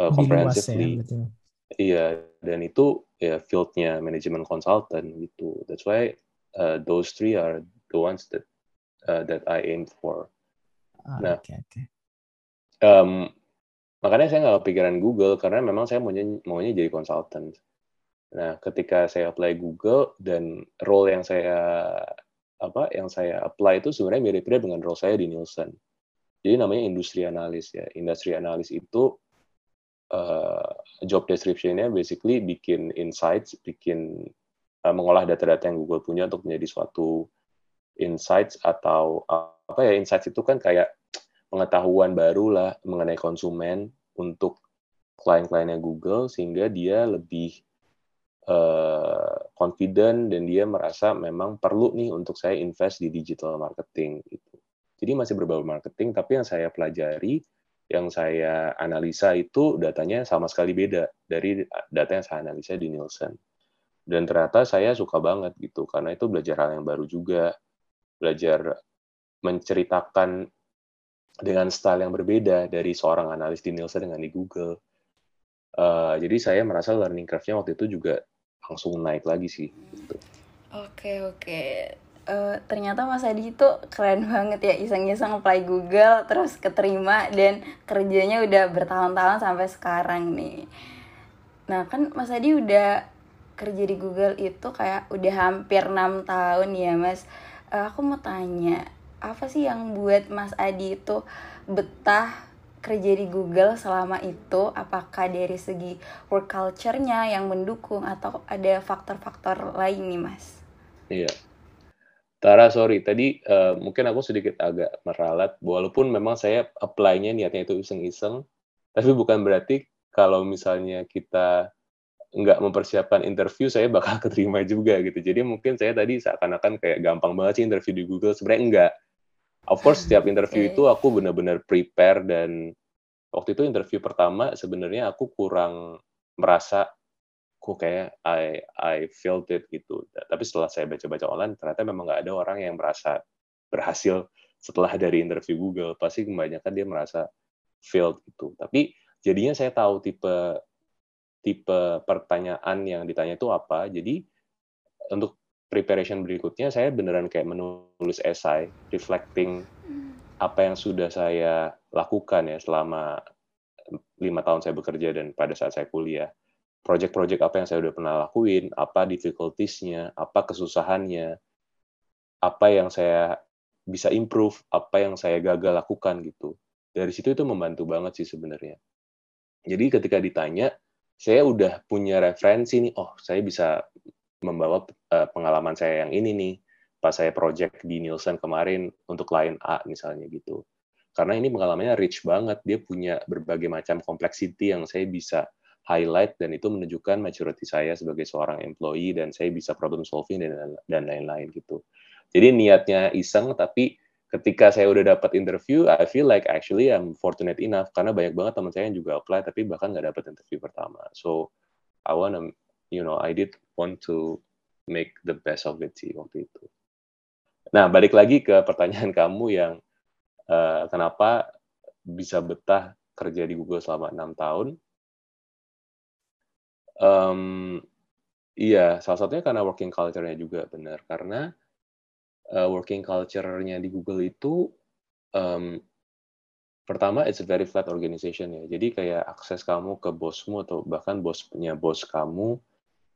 uh, comprehensively. ya, iya dan itu ya fieldnya manajemen consultant gitu. That's why uh, those three are the ones that uh, that I aim for. Ah, nah okay, okay. Um, makanya saya nggak kepikiran Google karena memang saya maunya maunya jadi konsultan nah ketika saya apply Google dan role yang saya apa yang saya apply itu sebenarnya mirip-mirip dengan role saya di Nielsen. Jadi namanya industri analis ya. Industri analis itu uh, job description-nya basically bikin insights bikin uh, mengolah data-data yang Google punya untuk menjadi suatu insights atau uh, apa ya insights itu kan kayak pengetahuan baru lah mengenai konsumen untuk klien-kliennya Google sehingga dia lebih uh, confident dan dia merasa memang perlu nih untuk saya invest di digital marketing gitu. Jadi masih berbau marketing tapi yang saya pelajari yang saya analisa itu datanya sama sekali beda dari data yang saya analisa di Nielsen. Dan ternyata saya suka banget gitu karena itu belajar hal yang baru juga, belajar menceritakan dengan style yang berbeda dari seorang analis di Nielsen dengan di Google. Uh, jadi saya merasa learning curve-nya waktu itu juga langsung naik lagi sih. Gitu. Oke oke. Uh, ternyata Mas Adi itu keren banget ya iseng-iseng apply Google terus keterima dan kerjanya udah bertahun-tahun sampai sekarang nih. Nah kan Mas Adi udah kerja di Google itu kayak udah hampir enam tahun ya Mas. Uh, aku mau tanya apa sih yang buat Mas Adi itu betah kerja di Google selama itu apakah dari segi work culture-nya yang mendukung atau ada faktor-faktor lain nih Mas? Iya. Tara, sorry, tadi uh, mungkin aku sedikit agak meralat, walaupun memang saya apply-nya niatnya itu iseng-iseng, tapi bukan berarti kalau misalnya kita nggak mempersiapkan interview, saya bakal keterima juga gitu. Jadi mungkin saya tadi seakan-akan kayak gampang banget sih interview di Google, sebenarnya enggak of course setiap interview okay. itu aku benar-benar prepare dan waktu itu interview pertama sebenarnya aku kurang merasa kok kayak I I felt it gitu. Tapi setelah saya baca-baca online ternyata memang nggak ada orang yang merasa berhasil setelah dari interview Google pasti kebanyakan dia merasa failed gitu tapi jadinya saya tahu tipe tipe pertanyaan yang ditanya itu apa jadi untuk preparation berikutnya saya beneran kayak menulis esai reflecting apa yang sudah saya lakukan ya selama lima tahun saya bekerja dan pada saat saya kuliah project-project apa yang saya udah pernah lakuin, apa difficulties-nya, apa kesusahannya, apa yang saya bisa improve, apa yang saya gagal lakukan gitu. Dari situ itu membantu banget sih sebenarnya. Jadi ketika ditanya, saya udah punya referensi nih, oh saya bisa membawa uh, pengalaman saya yang ini nih, pas saya project di Nielsen kemarin untuk klien A misalnya gitu. Karena ini pengalamannya rich banget, dia punya berbagai macam complexity yang saya bisa highlight dan itu menunjukkan maturity saya sebagai seorang employee dan saya bisa problem solving dan dan lain-lain gitu. Jadi niatnya iseng tapi ketika saya udah dapat interview, I feel like actually I'm fortunate enough karena banyak banget teman saya yang juga apply tapi bahkan nggak dapat interview pertama. So I wanna, you know, I did want to make the best of it sih waktu itu. Nah balik lagi ke pertanyaan kamu yang uh, kenapa bisa betah kerja di Google selama enam tahun? Um, iya, salah satunya karena working culture-nya juga benar. Karena uh, working culture-nya di Google itu um, pertama it's a very flat organization ya. Jadi kayak akses kamu ke bosmu atau bahkan bos punya bos kamu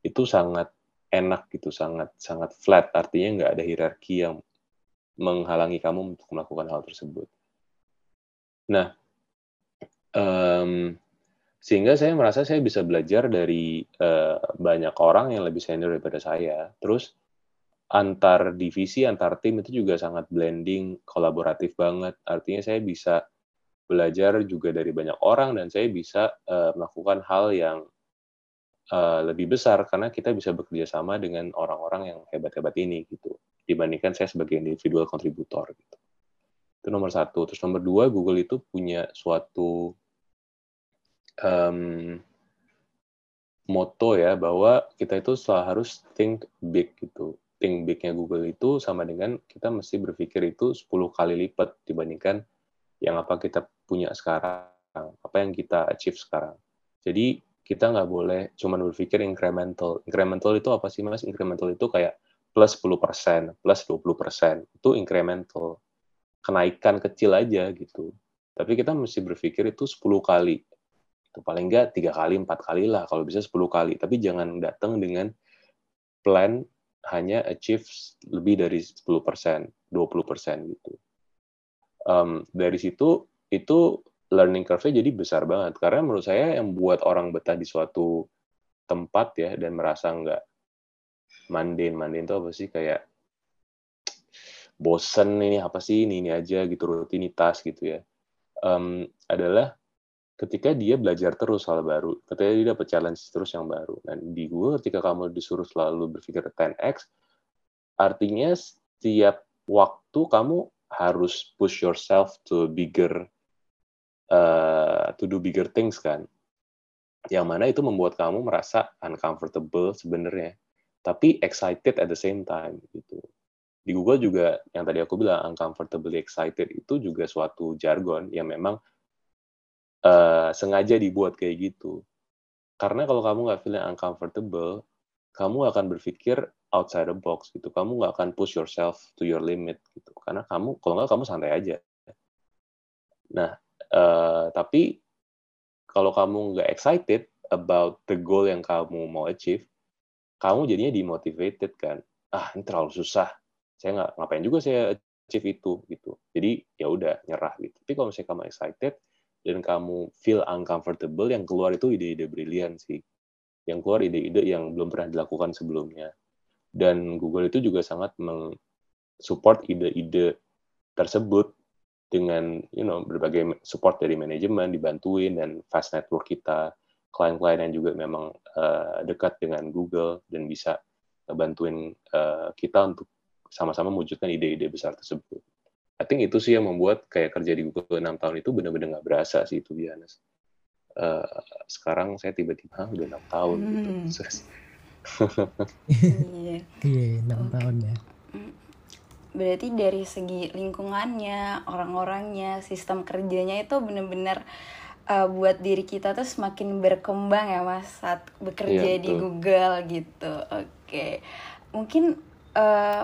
itu sangat enak gitu, sangat sangat flat. Artinya nggak ada hierarki yang menghalangi kamu untuk melakukan hal tersebut. Nah, um, sehingga saya merasa saya bisa belajar dari uh, banyak orang yang lebih senior daripada saya. Terus antar divisi, antar tim itu juga sangat blending, kolaboratif banget. Artinya saya bisa belajar juga dari banyak orang dan saya bisa uh, melakukan hal yang uh, lebih besar karena kita bisa bekerja sama dengan orang-orang yang hebat-hebat ini gitu dibandingkan saya sebagai individual kontributor gitu. Itu nomor satu. Terus nomor dua, Google itu punya suatu um, moto ya bahwa kita itu selalu harus think big gitu. Think bignya Google itu sama dengan kita mesti berpikir itu 10 kali lipat dibandingkan yang apa kita punya sekarang, apa yang kita achieve sekarang. Jadi kita nggak boleh cuma berpikir incremental. Incremental itu apa sih mas? Incremental itu kayak plus 10%, plus 20%. Itu incremental. Kenaikan kecil aja gitu. Tapi kita mesti berpikir itu 10 kali itu paling enggak tiga kali empat kali lah kalau bisa 10 kali tapi jangan datang dengan plan hanya achieve lebih dari 10 persen 20 persen gitu um, dari situ itu learning curve-nya jadi besar banget. Karena menurut saya yang buat orang betah di suatu tempat ya dan merasa enggak mundane mundane itu apa sih? Kayak bosen ini apa sih ini ini aja gitu rutinitas gitu ya. Um, adalah ketika dia belajar terus hal baru, ketika dia dapat challenge terus yang baru. Dan di gue ketika kamu disuruh selalu berpikir 10x, artinya setiap waktu kamu harus push yourself to bigger, uh, to do bigger things kan. Yang mana itu membuat kamu merasa uncomfortable sebenarnya, tapi excited at the same time gitu. Di Google juga yang tadi aku bilang uncomfortably excited itu juga suatu jargon yang memang uh, sengaja dibuat kayak gitu. Karena kalau kamu nggak feeling uncomfortable, kamu akan berpikir outside the box gitu. Kamu nggak akan push yourself to your limit gitu. Karena kamu, kalau nggak kamu santai aja. Nah, uh, tapi kalau kamu nggak excited about the goal yang kamu mau achieve, kamu jadinya demotivated kan. Ah, ini terlalu susah. Saya nggak ngapain juga saya achieve itu gitu. Jadi ya udah nyerah gitu. Tapi kalau misalnya kamu excited, dan kamu feel uncomfortable, yang keluar itu ide-ide brilian sih. Yang keluar ide-ide yang belum pernah dilakukan sebelumnya. Dan Google itu juga sangat support ide-ide tersebut dengan you know berbagai support dari manajemen dibantuin dan fast network kita klien-klien yang juga memang uh, dekat dengan Google dan bisa bantuin uh, kita untuk sama-sama mewujudkan ide-ide besar tersebut. I think itu sih yang membuat kayak kerja di Google enam tahun itu benar-benar nggak berasa sih itu biasa. Uh, sekarang saya tiba-tiba udah enam tahun gitu. hmm. gitu. Iya, enam tahun ya. Berarti dari segi lingkungannya orang-orangnya sistem kerjanya itu bener-bener uh, buat diri kita tuh semakin berkembang ya mas saat bekerja Iya, di. Google gitu oke mungkin uh,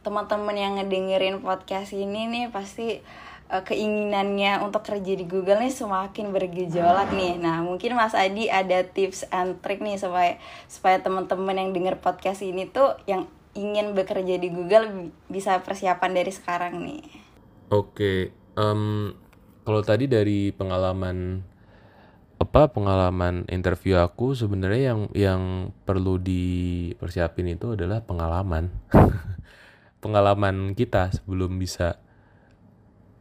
teman-teman yang ngedengerin podcast ini nih pasti uh, keinginannya untuk kerja di Google nih semakin bergejolak nih. Nah, mungkin Mas Adi ada tips and trick nih supaya supaya teman-teman yang denger podcast ini tuh yang ingin bekerja di Google bi- bisa persiapan dari sekarang nih. Oke, em, kalau tadi dari pengalaman apa pengalaman interview aku sebenarnya yang yang perlu dipersiapin itu adalah pengalaman. pengalaman kita sebelum bisa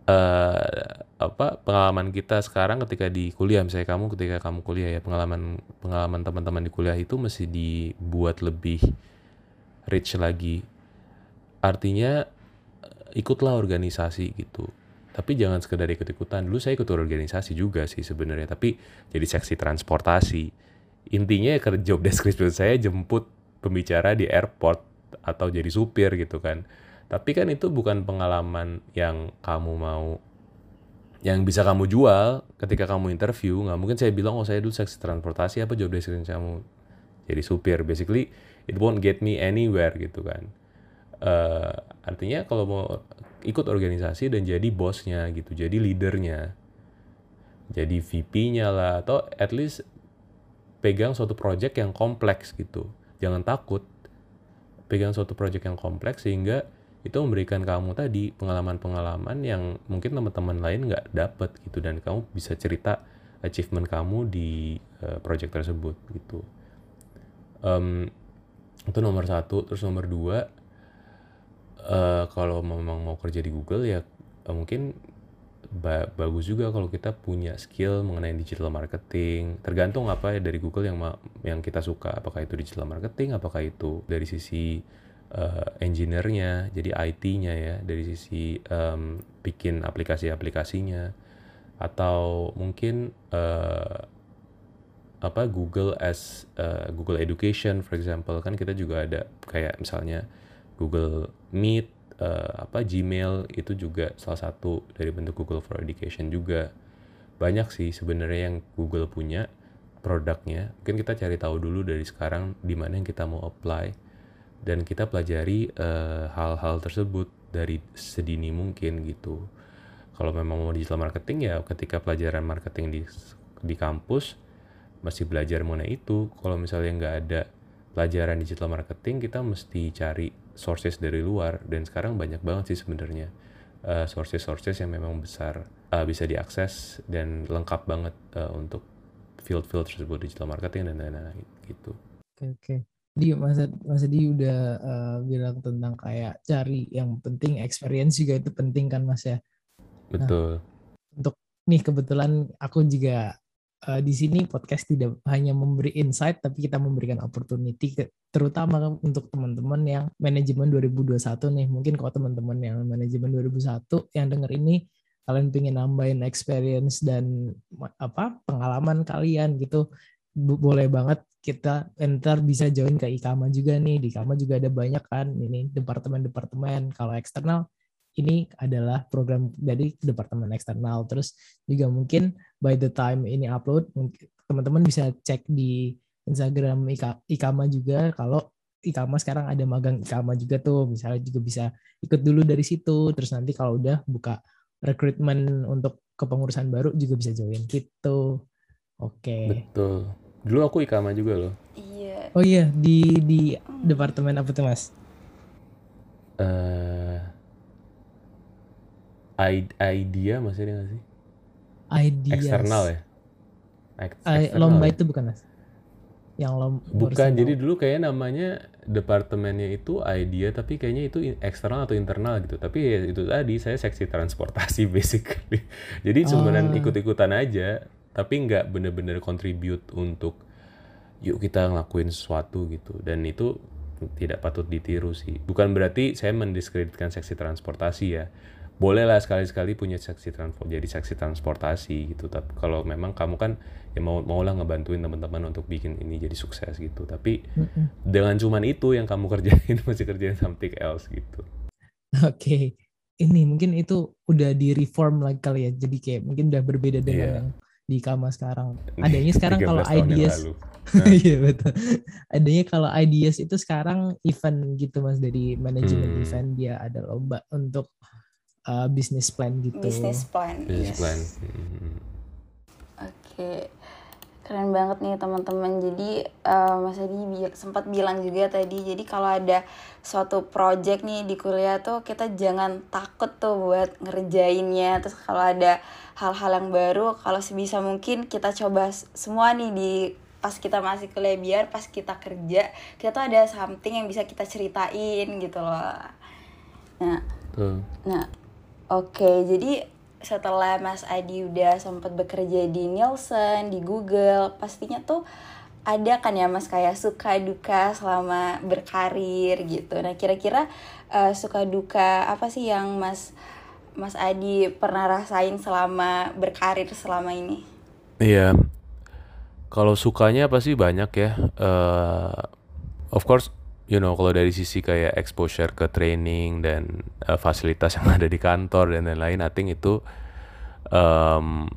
eh apa pengalaman kita sekarang ketika di kuliah misalnya kamu ketika kamu kuliah ya pengalaman pengalaman teman-teman di kuliah itu mesti dibuat lebih rich lagi. Artinya eh, ikutlah organisasi gitu. Tapi jangan sekedar ikut-ikutan. Dulu saya ikut organisasi juga sih sebenarnya, tapi jadi seksi transportasi. Intinya kerja job description saya jemput pembicara di airport atau jadi supir gitu kan. Tapi kan itu bukan pengalaman yang kamu mau yang bisa kamu jual ketika kamu interview nggak mungkin saya bilang oh saya dulu seksi transportasi apa job description kamu jadi supir basically it won't get me anywhere gitu kan. Eh, artinya kalau mau ikut organisasi dan jadi bosnya gitu jadi leadernya jadi VP-nya lah atau at least pegang suatu project yang kompleks gitu. Jangan takut pegang suatu project yang kompleks sehingga itu memberikan kamu tadi pengalaman-pengalaman yang mungkin teman-teman lain nggak dapet gitu dan kamu bisa cerita achievement kamu di eh, project tersebut gitu. Em, itu nomor satu terus nomor dua eh, kalau memang mau kerja di Google ya eh, mungkin ba- bagus juga kalau kita punya skill mengenai digital marketing. Tergantung apa ya dari Google yang yang kita suka. Apakah itu digital marketing apakah itu dari sisi eh, engineer-nya jadi IT-nya ya dari sisi em, bikin aplikasi-aplikasinya. Atau mungkin eh, apa Google as uh, Google Education for example. Kan kita juga ada kayak misalnya Google Meet uh, apa Gmail itu juga salah satu dari bentuk Google for Education juga. Banyak sih sebenarnya yang Google punya produknya. Mungkin kita cari tahu dulu dari sekarang di mana yang kita mau apply. Dan kita pelajari eh, hal-hal tersebut dari sedini mungkin gitu. Kalau memang mau digital marketing ya ketika pelajaran marketing di di kampus masih belajar mengenai itu kalau misalnya nggak ada pelajaran digital marketing kita mesti cari sources dari luar dan sekarang banyak banget sih sebenarnya eh, sources-sources yang memang besar eh, bisa diakses dan lengkap banget eh, untuk field-field tersebut digital marketing dan lain-lain gitu Oke, oke. Di Mas, Mas Adi udah eh, bilang tentang kayak cari yang penting experience juga itu penting kan Mas ya. betul Nih kebetulan aku juga eh, di sini podcast tidak hanya memberi insight tapi kita memberikan opportunity ke, terutama untuk teman-teman yang manajemen 2021 nih. Mungkin kalau teman-teman yang manajemen 2001 yang denger ini kalian pengen nambahin experience dan apa pengalaman kalian gitu bo- boleh banget kita ntar bisa join ke IKAMA juga nih di IKAMA juga ada banyak kan ini departemen-departemen kalau eksternal ini adalah program dari departemen eksternal. Terus juga mungkin by the time ini upload teman-teman bisa cek di Instagram Ika- IKAMA juga. Kalau IKAMA sekarang ada magang IKAMA juga tuh misalnya juga bisa ikut dulu dari situ. Terus nanti kalau udah buka rekrutmen untuk kepengurusan baru juga bisa join gitu. Oke. Betul. Dulu aku ikama juga loh. Iya. oh iya di di departemen apa tuh mas? Eh idea masih ada nggak sih? Ideas. eksternal ya? Eksternal lomba ya? itu bukan mas? Yang lomba bukan. jadi dulu kayaknya namanya departemennya itu idea tapi kayaknya itu eksternal atau internal gitu. Tapi ya itu tadi saya seksi transportasi basically. Jadi sebenarnya Ah. ikut-ikutan aja tapi nggak bener-bener contribute untuk yuk kita ngelakuin sesuatu gitu. Dan itu tidak patut ditiru sih. Bukan berarti saya mendiskreditkan seksi transportasi ya bolehlah sekali-sekali punya seksi transport jadi seksi transportasi gitu tapi kalau memang kamu kan ya mau maulah ngebantuin teman-teman untuk bikin ini jadi sukses gitu tapi Mm-mm. dengan cuman itu yang kamu kerjain masih kerjain something else gitu Oke. Ini mungkin itu udah di reform lagi kali ya. Jadi kayak mungkin udah berbeda dengan Iya. yang di Kama sekarang. Adanya sekarang 13 kalau ideas lalu. Iya betul. Adanya kalau ideas itu sekarang event gitu Mas dari manajemen Hmm. event dia ada lomba untuk uh, business plan gitu. Business plan. Business yes. plan. Hmm. Oke, keren banget nih teman-teman. Jadi eh, Mas Adi bi- sempat bilang juga tadi, jadi kalau ada suatu project nih di kuliah tuh kita jangan takut tuh buat ngerjainnya. Terus kalau ada hal-hal yang baru, kalau sebisa mungkin kita coba semua nih di pas kita masih kuliah biar pas kita kerja kita tuh ada something yang bisa kita ceritain gitu loh. Nah, Tuh. Nah, oke. Jadi setelah Mas Adi udah sempat bekerja di Nielsen, di Google, pastinya tuh ada kan ya Mas kayak suka duka selama berkarir gitu. Nah, kira-kira eh, suka duka apa sih yang Mas Mas Adi pernah rasain selama berkarir selama ini? Iya. Kalau sukanya pasti banyak ya. Eh, of course, you know, kalau dari sisi kayak exposure ke training dan eh, fasilitas yang ada di kantor dan lain-lain, I think itu um,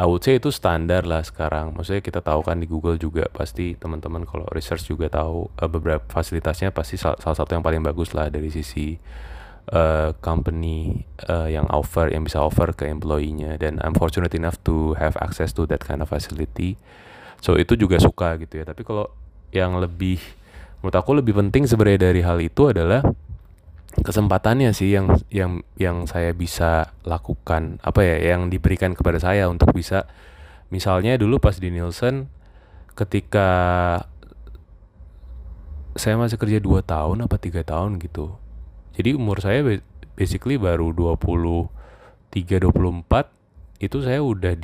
I would say itu standar lah sekarang. Maksudnya kita tahu kan di Google juga pasti teman-teman kalau research juga tahu eh, beberapa fasilitasnya pasti sal- salah satu yang paling bagus lah dari sisi eh, company eh, yang offer yang bisa offer ke employee-nya dan I'm fortunate enough to have access to that kind of facility. So itu juga suka gitu ya. Tapi kalau yang lebih menurut aku lebih penting sebenarnya dari hal itu adalah kesempatannya sih yang yang yang saya bisa lakukan. Apa ya yang diberikan kepada saya untuk bisa misalnya dulu pas di Nielsen ketika saya masih kerja 2 tahun apa tiga tahun gitu. Jadi umur saya ba- basically baru 23 24 itu saya udah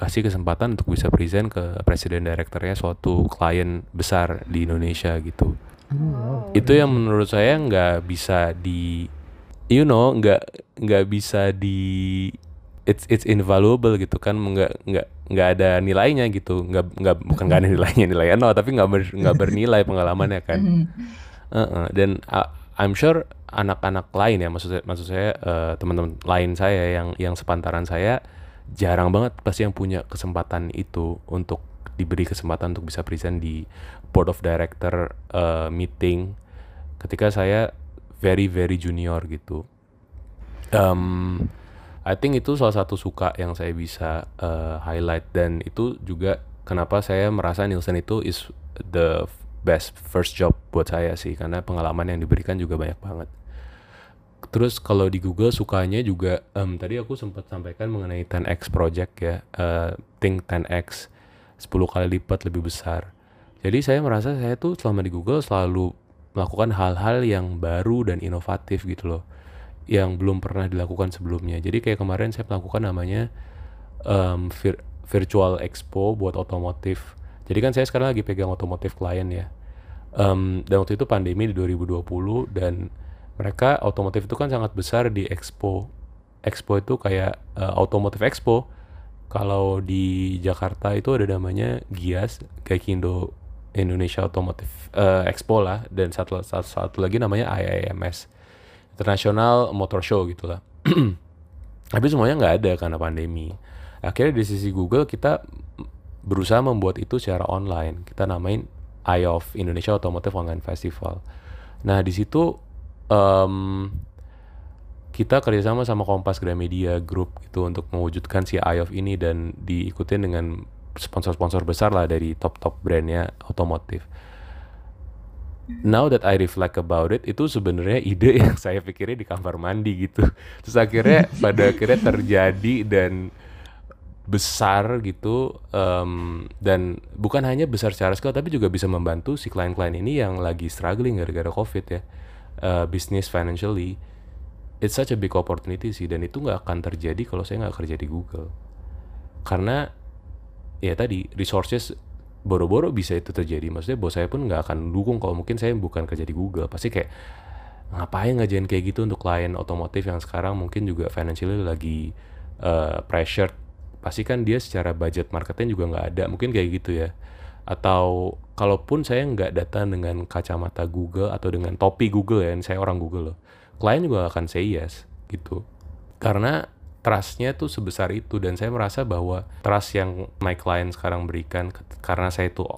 dikasih kesempatan untuk bisa present ke presiden direkturnya suatu klien besar di Indonesia gitu. Oh, itu yang menurut saya nggak bisa di you know nggak nggak bisa di it's it's invaluable gitu kan nggak nggak nggak ada nilainya gitu. Nggak nggak bukan nggak ada nilainya nilainya no tapi nggak ber- nggak bernilai pengalamannya kan. Heeh, dan uh, I'm sure anak-anak lain ya maksud maksud saya eh, teman-teman lain saya yang yang sepantaran saya jarang banget pasti yang punya kesempatan itu untuk diberi kesempatan untuk bisa present di board of director eh, meeting ketika saya very very junior gitu. Um, I think itu salah satu suka yang saya bisa eh, highlight dan itu juga kenapa saya merasa Nielsen itu is the best first job buat saya sih karena pengalaman yang diberikan juga banyak banget. Terus kalau di Google sukanya juga em, tadi aku sempat sampaikan mengenai 10x project ya, eh, think 10x 10 kali lipat lebih besar. Jadi saya merasa saya tuh selama di Google selalu melakukan hal-hal yang baru dan inovatif gitu loh. Yang belum pernah dilakukan sebelumnya. Jadi kayak kemarin saya melakukan namanya em, vir- virtual expo buat otomotif. Jadi kan saya sekarang lagi pegang otomotif klien ya. Em, dan waktu itu pandemi di 2020 dan mereka otomotif itu kan sangat besar di expo. Expo itu kayak automotive expo. Kalau di Jakarta itu ada namanya GIAS, Gaikindo Indonesia Automotive eh, Expo lah dan satu, satu, satu lagi namanya IIMS International Motor Show gitu lah. Tapi semuanya nggak ada karena pandemi. Akhirnya di sisi Google kita berusaha membuat itu secara online. Kita namain IOF Indonesia Automotive Online Festival. Nah di situ em, kita kerjasama sama Kompas Gramedia Group gitu untuk mewujudkan si IOF ini dan diikutin dengan sponsor-sponsor besar lah dari top-top brandnya otomotif. Now that I reflect about it, itu sebenarnya ide yang saya pikirin di kamar mandi gitu. Terus akhirnya pada akhirnya terjadi dan besar gitu em, dan bukan hanya besar secara skala tapi juga bisa membantu si klien-klien ini yang lagi struggling gara-gara covid ya eh, bisnis financially it's such a big opportunity sih dan itu nggak akan terjadi kalau saya nggak kerja di Google. Karena ya tadi resources boro-boro bisa itu terjadi. Maksudnya bos saya pun nggak akan dukung kalau mungkin saya bukan kerja di Google. Pasti kayak ngapain ngajain kayak gitu untuk klien otomotif yang sekarang mungkin juga financially lagi eh, pressured. Pasti kan dia secara budget marketing juga nggak ada. Mungkin kayak gitu ya atau kalaupun saya nggak datang dengan kacamata Google atau dengan topi Google ya saya orang Google loh klien juga akan say yes gitu. Karena trustnya tuh sebesar itu dan saya merasa bahwa trust yang my client sekarang berikan karena saya itu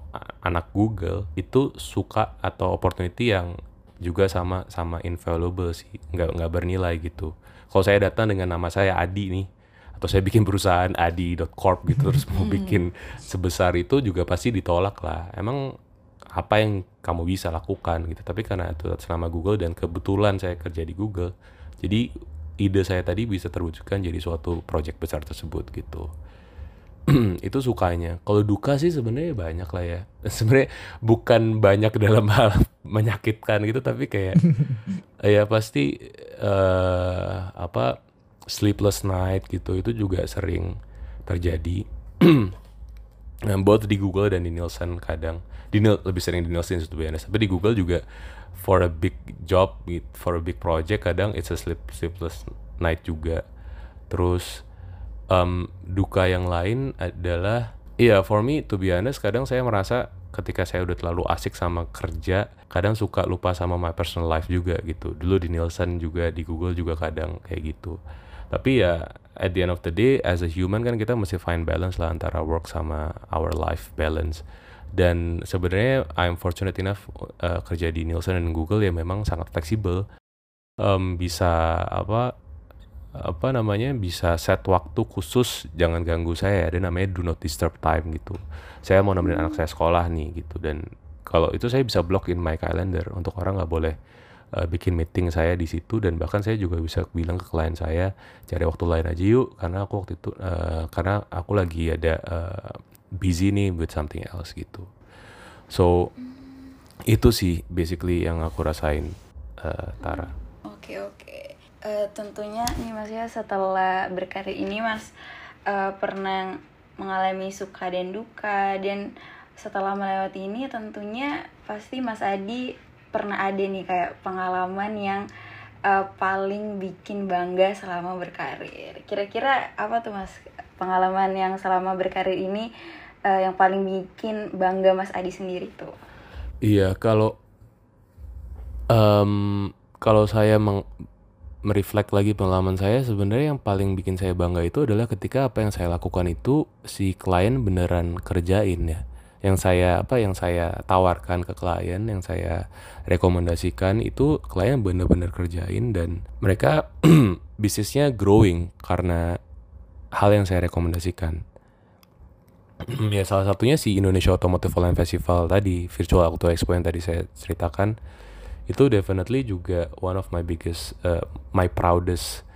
anak Google itu suka atau opportunity yang juga sama sama invaluable sih nggak nggak bernilai gitu. Kalau saya datang dengan nama saya Adi nih atau saya bikin perusahaan adi.corp gitu terus mau bikin sebesar itu juga pasti ditolak lah. Emang apa yang kamu bisa lakukan gitu? Tapi karena itu selama Google dan kebetulan saya kerja di Google jadi ide saya tadi bisa terwujudkan jadi suatu project besar tersebut gitu. Itu sukanya. Kalau duka sih sebenarnya banyak lah ya. Sebenarnya bukan banyak dalam hal menyakitkan gitu tapi kayak ya pasti uh, apa sleepless night gitu itu juga sering terjadi. Both di Google dan di Nielsen kadang di lebih sering di Nielsen biasa tapi di Google juga for a big job for a big project kadang it's a sleep, sleepless night juga. Terus um, duka yang lain adalah iya yeah, for me to be honest kadang saya merasa ketika saya udah terlalu asik sama kerja kadang suka lupa sama my personal life juga gitu. Dulu di Nielsen juga di Google juga kadang kayak gitu tapi ya at the end of the day as a human kan kita mesti find balance lah antara work sama our life balance. Dan sebenarnya I'm fortunate enough uh, kerja di Nielsen dan Google ya memang sangat fleksibel. Um, bisa apa apa namanya bisa set waktu khusus jangan ganggu saya ada namanya do not disturb time gitu. Saya mau nemenin anak saya sekolah nih gitu. Dan kalau itu saya bisa block in my calendar untuk orang nggak boleh uh, bikin meeting saya di situ dan bahkan saya juga bisa bilang ke klien saya cari waktu lain aja yuk karena aku waktu itu uh, karena aku lagi ada uh, busy nih with something else gitu so itu sih basically yang aku rasain uh, Tara oke okay, oke okay. uh, tentunya nih mas ya setelah berkarir ini mas uh, pernah mengalami suka dan duka dan setelah melewati ini tentunya pasti mas Adi pernah ada nih kayak pengalaman yang uh, paling bikin bangga selama berkarir. Kira-kira apa tuh Mas pengalaman yang selama berkarir ini uh, yang paling bikin bangga Mas Adi sendiri tuh? Iya, kalau um, kalau saya meng mereflek lagi pengalaman saya sebenarnya yang paling bikin saya bangga itu adalah ketika apa yang saya lakukan itu si klien beneran kerjain ya yang saya apa yang saya tawarkan ke klien yang saya rekomendasikan itu klien bener-bener kerjain dan mereka bisnisnya growing karena hal yang saya rekomendasikan. Ya salah satunya si Indonesia Automotive Online Festival tadi Virtual Auto Expo yang tadi saya ceritakan. Itu definitely juga one of my biggest uh, my proudest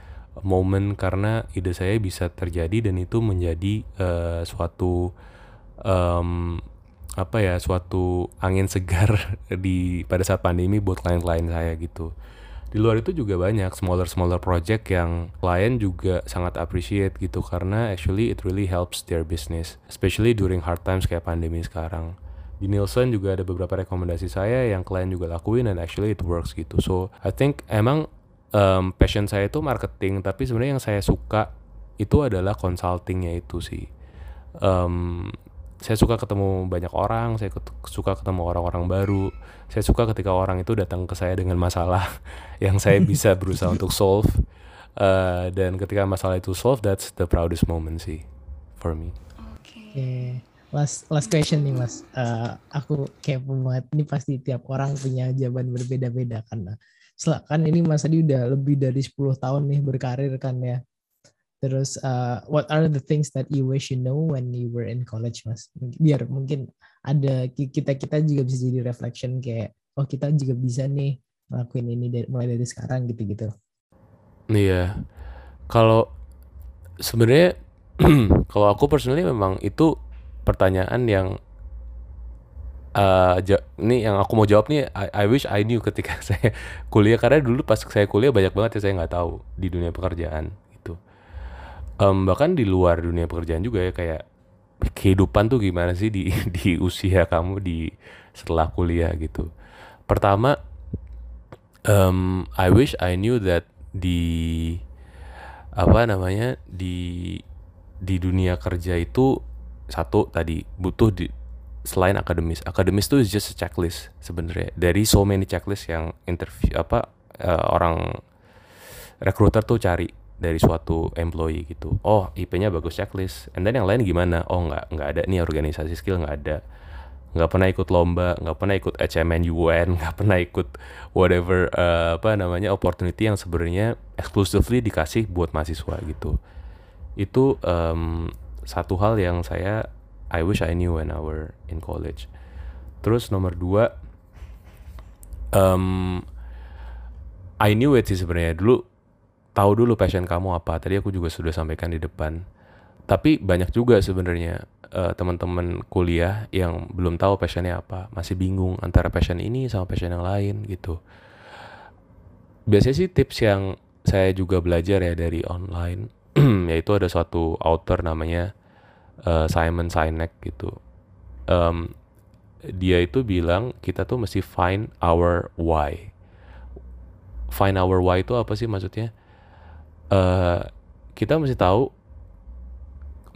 moment karena ide saya bisa terjadi dan itu menjadi uh, suatu um, apa ya suatu angin segar di pada saat pandemi buat klien-klien saya gitu. Di luar itu juga banyak smaller smaller project yang klien juga sangat appreciate gitu karena actually it really helps their business especially during hard times kayak pandemi sekarang. Di Nielsen juga ada beberapa rekomendasi saya yang klien juga lakuin dan actually it works gitu. So I think emang um, passion saya itu marketing tapi sebenarnya yang saya suka itu adalah consultingnya itu sih. Um, saya suka ketemu banyak orang, saya suka ketemu orang-orang baru. Saya suka ketika orang itu datang ke saya dengan masalah yang saya bisa berusaha untuk solve. Uh, dan ketika masalah itu solve, that's the proudest moment sih for me. Oke. Okay. Last last question nih mas, uh, aku kayak banget. Ini pasti tiap orang punya jawaban berbeda-beda karena kan ini Mas Adi udah lebih dari 10 tahun nih berkarir kan ya Terus uh, what are the things that you wish you know when you were in college, Mas? Biar mungkin ada kita kita juga bisa jadi reflection kayak oh kita juga bisa nih ngelakuin ini dari, mulai dari sekarang gitu-gitu. Iya. Kalau sebenarnya kalau aku personally memang itu pertanyaan yang uh, ini yang aku mau jawab nih I, I wish I knew ketika saya kuliah karena dulu pas saya kuliah banyak banget ya saya nggak tahu di dunia pekerjaan um, bahkan di luar dunia pekerjaan juga ya kayak kehidupan tuh gimana sih di di usia kamu di setelah kuliah gitu. Pertama, um, I wish I knew that di apa namanya di di dunia kerja itu satu tadi butuh di selain akademis. Akademis itu just a checklist sebenarnya. Dari so many checklist yang interview apa uh, orang recruiter tuh cari dari suatu employee gitu. Oh, IP-nya bagus checklist. And then yang lain gimana? Oh, nggak nggak ada nih organisasi skill nggak ada. Nggak pernah ikut lomba, nggak pernah ikut HMN UN, nggak pernah ikut whatever uh, apa namanya opportunity yang sebenarnya exclusively dikasih buat mahasiswa gitu. Itu um, satu hal yang saya I wish I knew when I were in college. Terus nomor dua, um, I knew it sih sebenarnya dulu tahu dulu passion kamu apa. Tadi aku juga sudah sampaikan di depan. Tapi banyak juga sebenarnya uh, teman-teman kuliah yang belum tahu passionnya apa, masih bingung antara passion ini sama passion yang lain gitu. Biasanya sih tips yang saya juga belajar ya dari online, yaitu ada suatu author namanya uh, Simon Sinek gitu. Um, dia itu bilang kita tuh mesti find our why. Find our why itu apa sih maksudnya? Uh, kita mesti tahu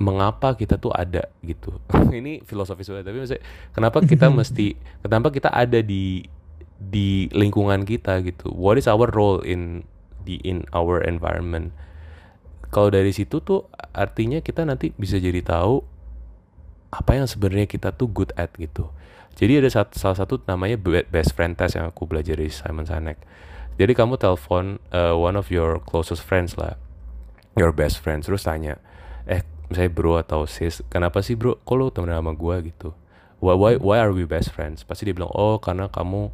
mengapa kita tuh ada gitu. Ini filosofis banget tapi maksudnya kenapa kita mesti kenapa kita ada di di lingkungan kita gitu. What is our role in di in our environment? Kalau dari situ tuh artinya kita nanti bisa jadi tahu apa yang sebenarnya kita tuh good at gitu. Jadi ada satu, salah satu namanya best friend test yang aku belajar dari Simon Sinek jadi kamu telepon uh, one of your closest friends lah, your best friends, terus tanya, eh saya bro atau sis, kenapa sih bro, kok lo temen sama gue gitu? Why, why, why are we best friends? Pasti dia bilang, oh karena kamu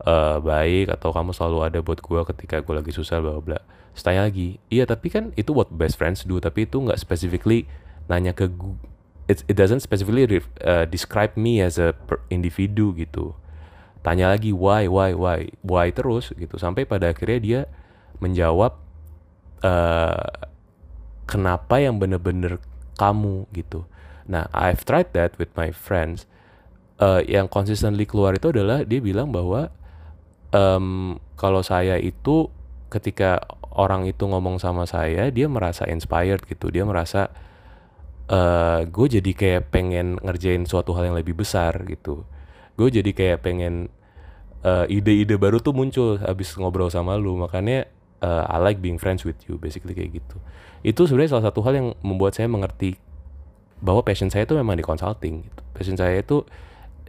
uh, baik atau kamu selalu ada buat gue ketika gue lagi susah, bla bla. Tanya lagi, iya tapi kan itu what best friends do, tapi itu nggak specifically nanya ke gue. It, it doesn't specifically uh, describe me as a individu gitu tanya lagi why why why? Why terus? Gitu. Sampai pada akhirnya dia menjawab uh, kenapa yang bener-bener kamu? Gitu. Nah I've tried that with my friends. Uh, yang consistently keluar itu adalah dia bilang bahwa um, kalau saya itu ketika orang itu ngomong sama saya dia merasa inspired gitu. Dia merasa uh, gue jadi kayak pengen ngerjain suatu hal yang lebih besar gitu gue jadi kayak pengen eh, ide-ide baru tuh muncul habis ngobrol sama lu. Makanya uh, I like being friends with you basically kayak gitu. Itu sebenarnya salah satu hal yang membuat saya mengerti bahwa passion saya itu memang di consulting gitu. passion saya itu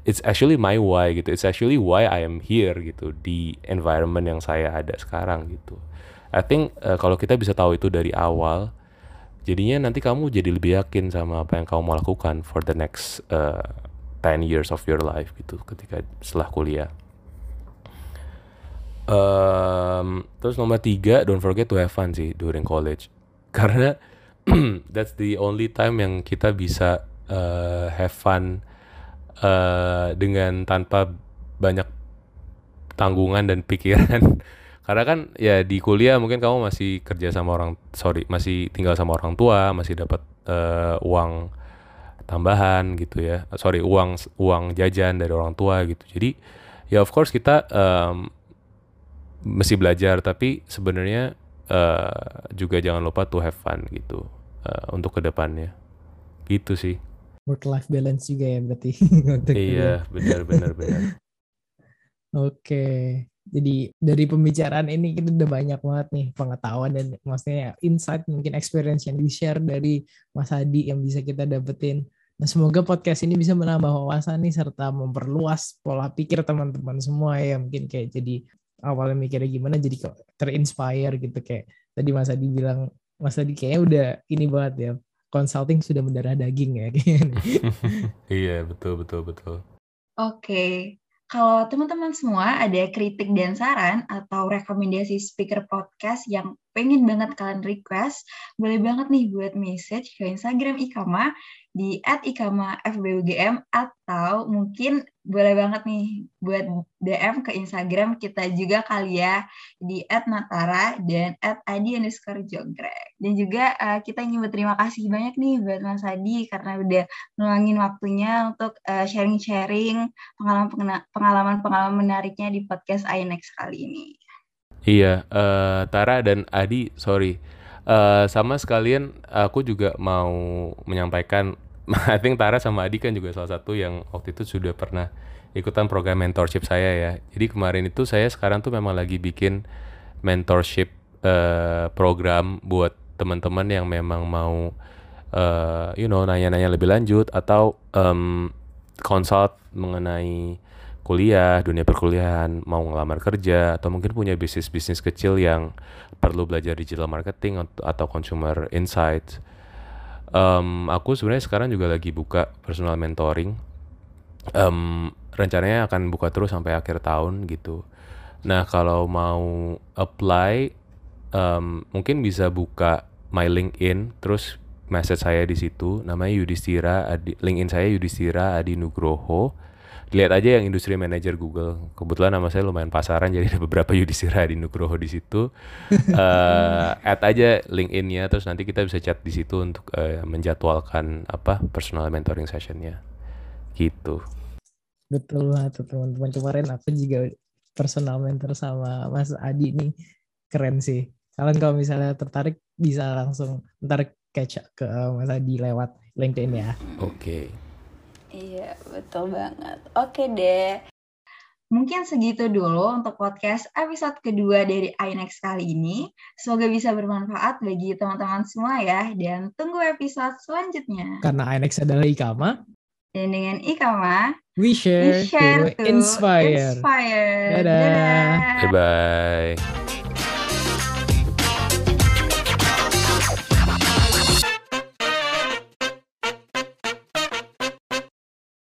it's actually my why gitu. It's actually why I am here gitu di environment yang saya ada sekarang gitu. I think uh, kalau kita bisa tahu itu dari awal jadinya nanti kamu jadi lebih yakin sama apa yang kamu mau lakukan for the next uh, 10 years of your life gitu ketika setelah kuliah. Um, terus nomor tiga, don't forget to have fun sih during college. Karena that's the only time yang kita bisa uh, have fun uh, dengan tanpa banyak tanggungan dan pikiran. Karena kan ya di kuliah mungkin kamu masih kerja sama orang, sorry, masih tinggal sama orang tua, masih dapat uh, uang tambahan gitu ya. Sorry uang uang jajan dari orang tua gitu. Jadi ya of course kita um, mesti belajar tapi sebenarnya uh, juga jangan lupa to have fun gitu uh, untuk ke depannya. Gitu sih. Work life balance juga ya berarti iya benar benar benar. Oke. Jadi dari pembicaraan ini kita udah banyak banget nih pengetahuan dan maksudnya insight mungkin experience yang di share dari Mas Adi yang bisa kita dapetin Nah, semoga podcast ini bisa menambah wawasan nih serta memperluas pola pikir teman-teman semua ya. Mungkin kayak jadi awalnya mikirnya gimana jadi kok terinspire gitu kayak tadi Mas Adi bilang Mas Adi kayaknya udah ini banget ya. Consulting sudah mendarah daging ya iya, betul betul betul. Oke. Kalau teman-teman semua ada kritik dan saran atau rekomendasi speaker podcast yang pengen banget kalian request, boleh banget nih buat message ke Instagram Ikama di @ikama_fbugm atau mungkin boleh banget nih buat DM ke Instagram kita juga kali ya di @natara dan @adi underscore jogrek. Dan juga uh, kita ingin berterima kasih banyak nih buat Mas Adi karena udah meluangin waktunya untuk uh, sharing-sharing pengalaman-pengalaman menariknya di podcast iNext kali ini. Iya, uh, Tara dan Adi, sorry Uh, sama sekalian aku juga mau menyampaikan I think Tara sama Adi kan juga salah satu yang waktu itu sudah pernah ikutan program mentorship saya ya. Jadi kemarin itu saya sekarang tuh memang lagi bikin mentorship eh, program buat teman-teman yang memang mau eh, you know nanya-nanya lebih lanjut atau em, consult mengenai kuliah, dunia perkuliahan, mau ngelamar kerja atau mungkin punya bisnis-bisnis kecil yang perlu belajar digital marketing at- atau consumer insight. Em, aku sebenarnya sekarang juga lagi buka personal mentoring. Em, rencananya akan buka terus sampai akhir tahun gitu. Nah, kalau mau apply, em, mungkin bisa buka my LinkedIn, terus message saya di situ. Namanya Yudhistira, LinkedIn saya Yudhistira Adi Nugroho. Lihat aja yang industri manager Google. Kebetulan nama saya lumayan pasaran, jadi ada beberapa Yudhistira Adi Nugroho di situ. Eh, add aja LinkedIn-nya, terus nanti kita bisa chat di situ untuk eh, menjadwalkan apa personal mentoring sessionnya. Gitu. Betul banget teman-teman. Kemarin aku juga personal mentor sama Mas Adi nih. Keren sih. Kalian kalau misalnya tertarik bisa langsung ntar catch ke uh, Mas Adi lewat LinkedIn ya. Oke. Iya, betul banget. Oke deh. Mungkin segitu dulu untuk podcast episode kedua dari iNext kali ini. Semoga bisa bermanfaat bagi teman-teman semua ya. Dan tunggu episode selanjutnya. Karena INEX adalah Ikama, Dan dengan Ikama, we share, we share to to inspire. inspire. Dadah. Dadah. Bye bye.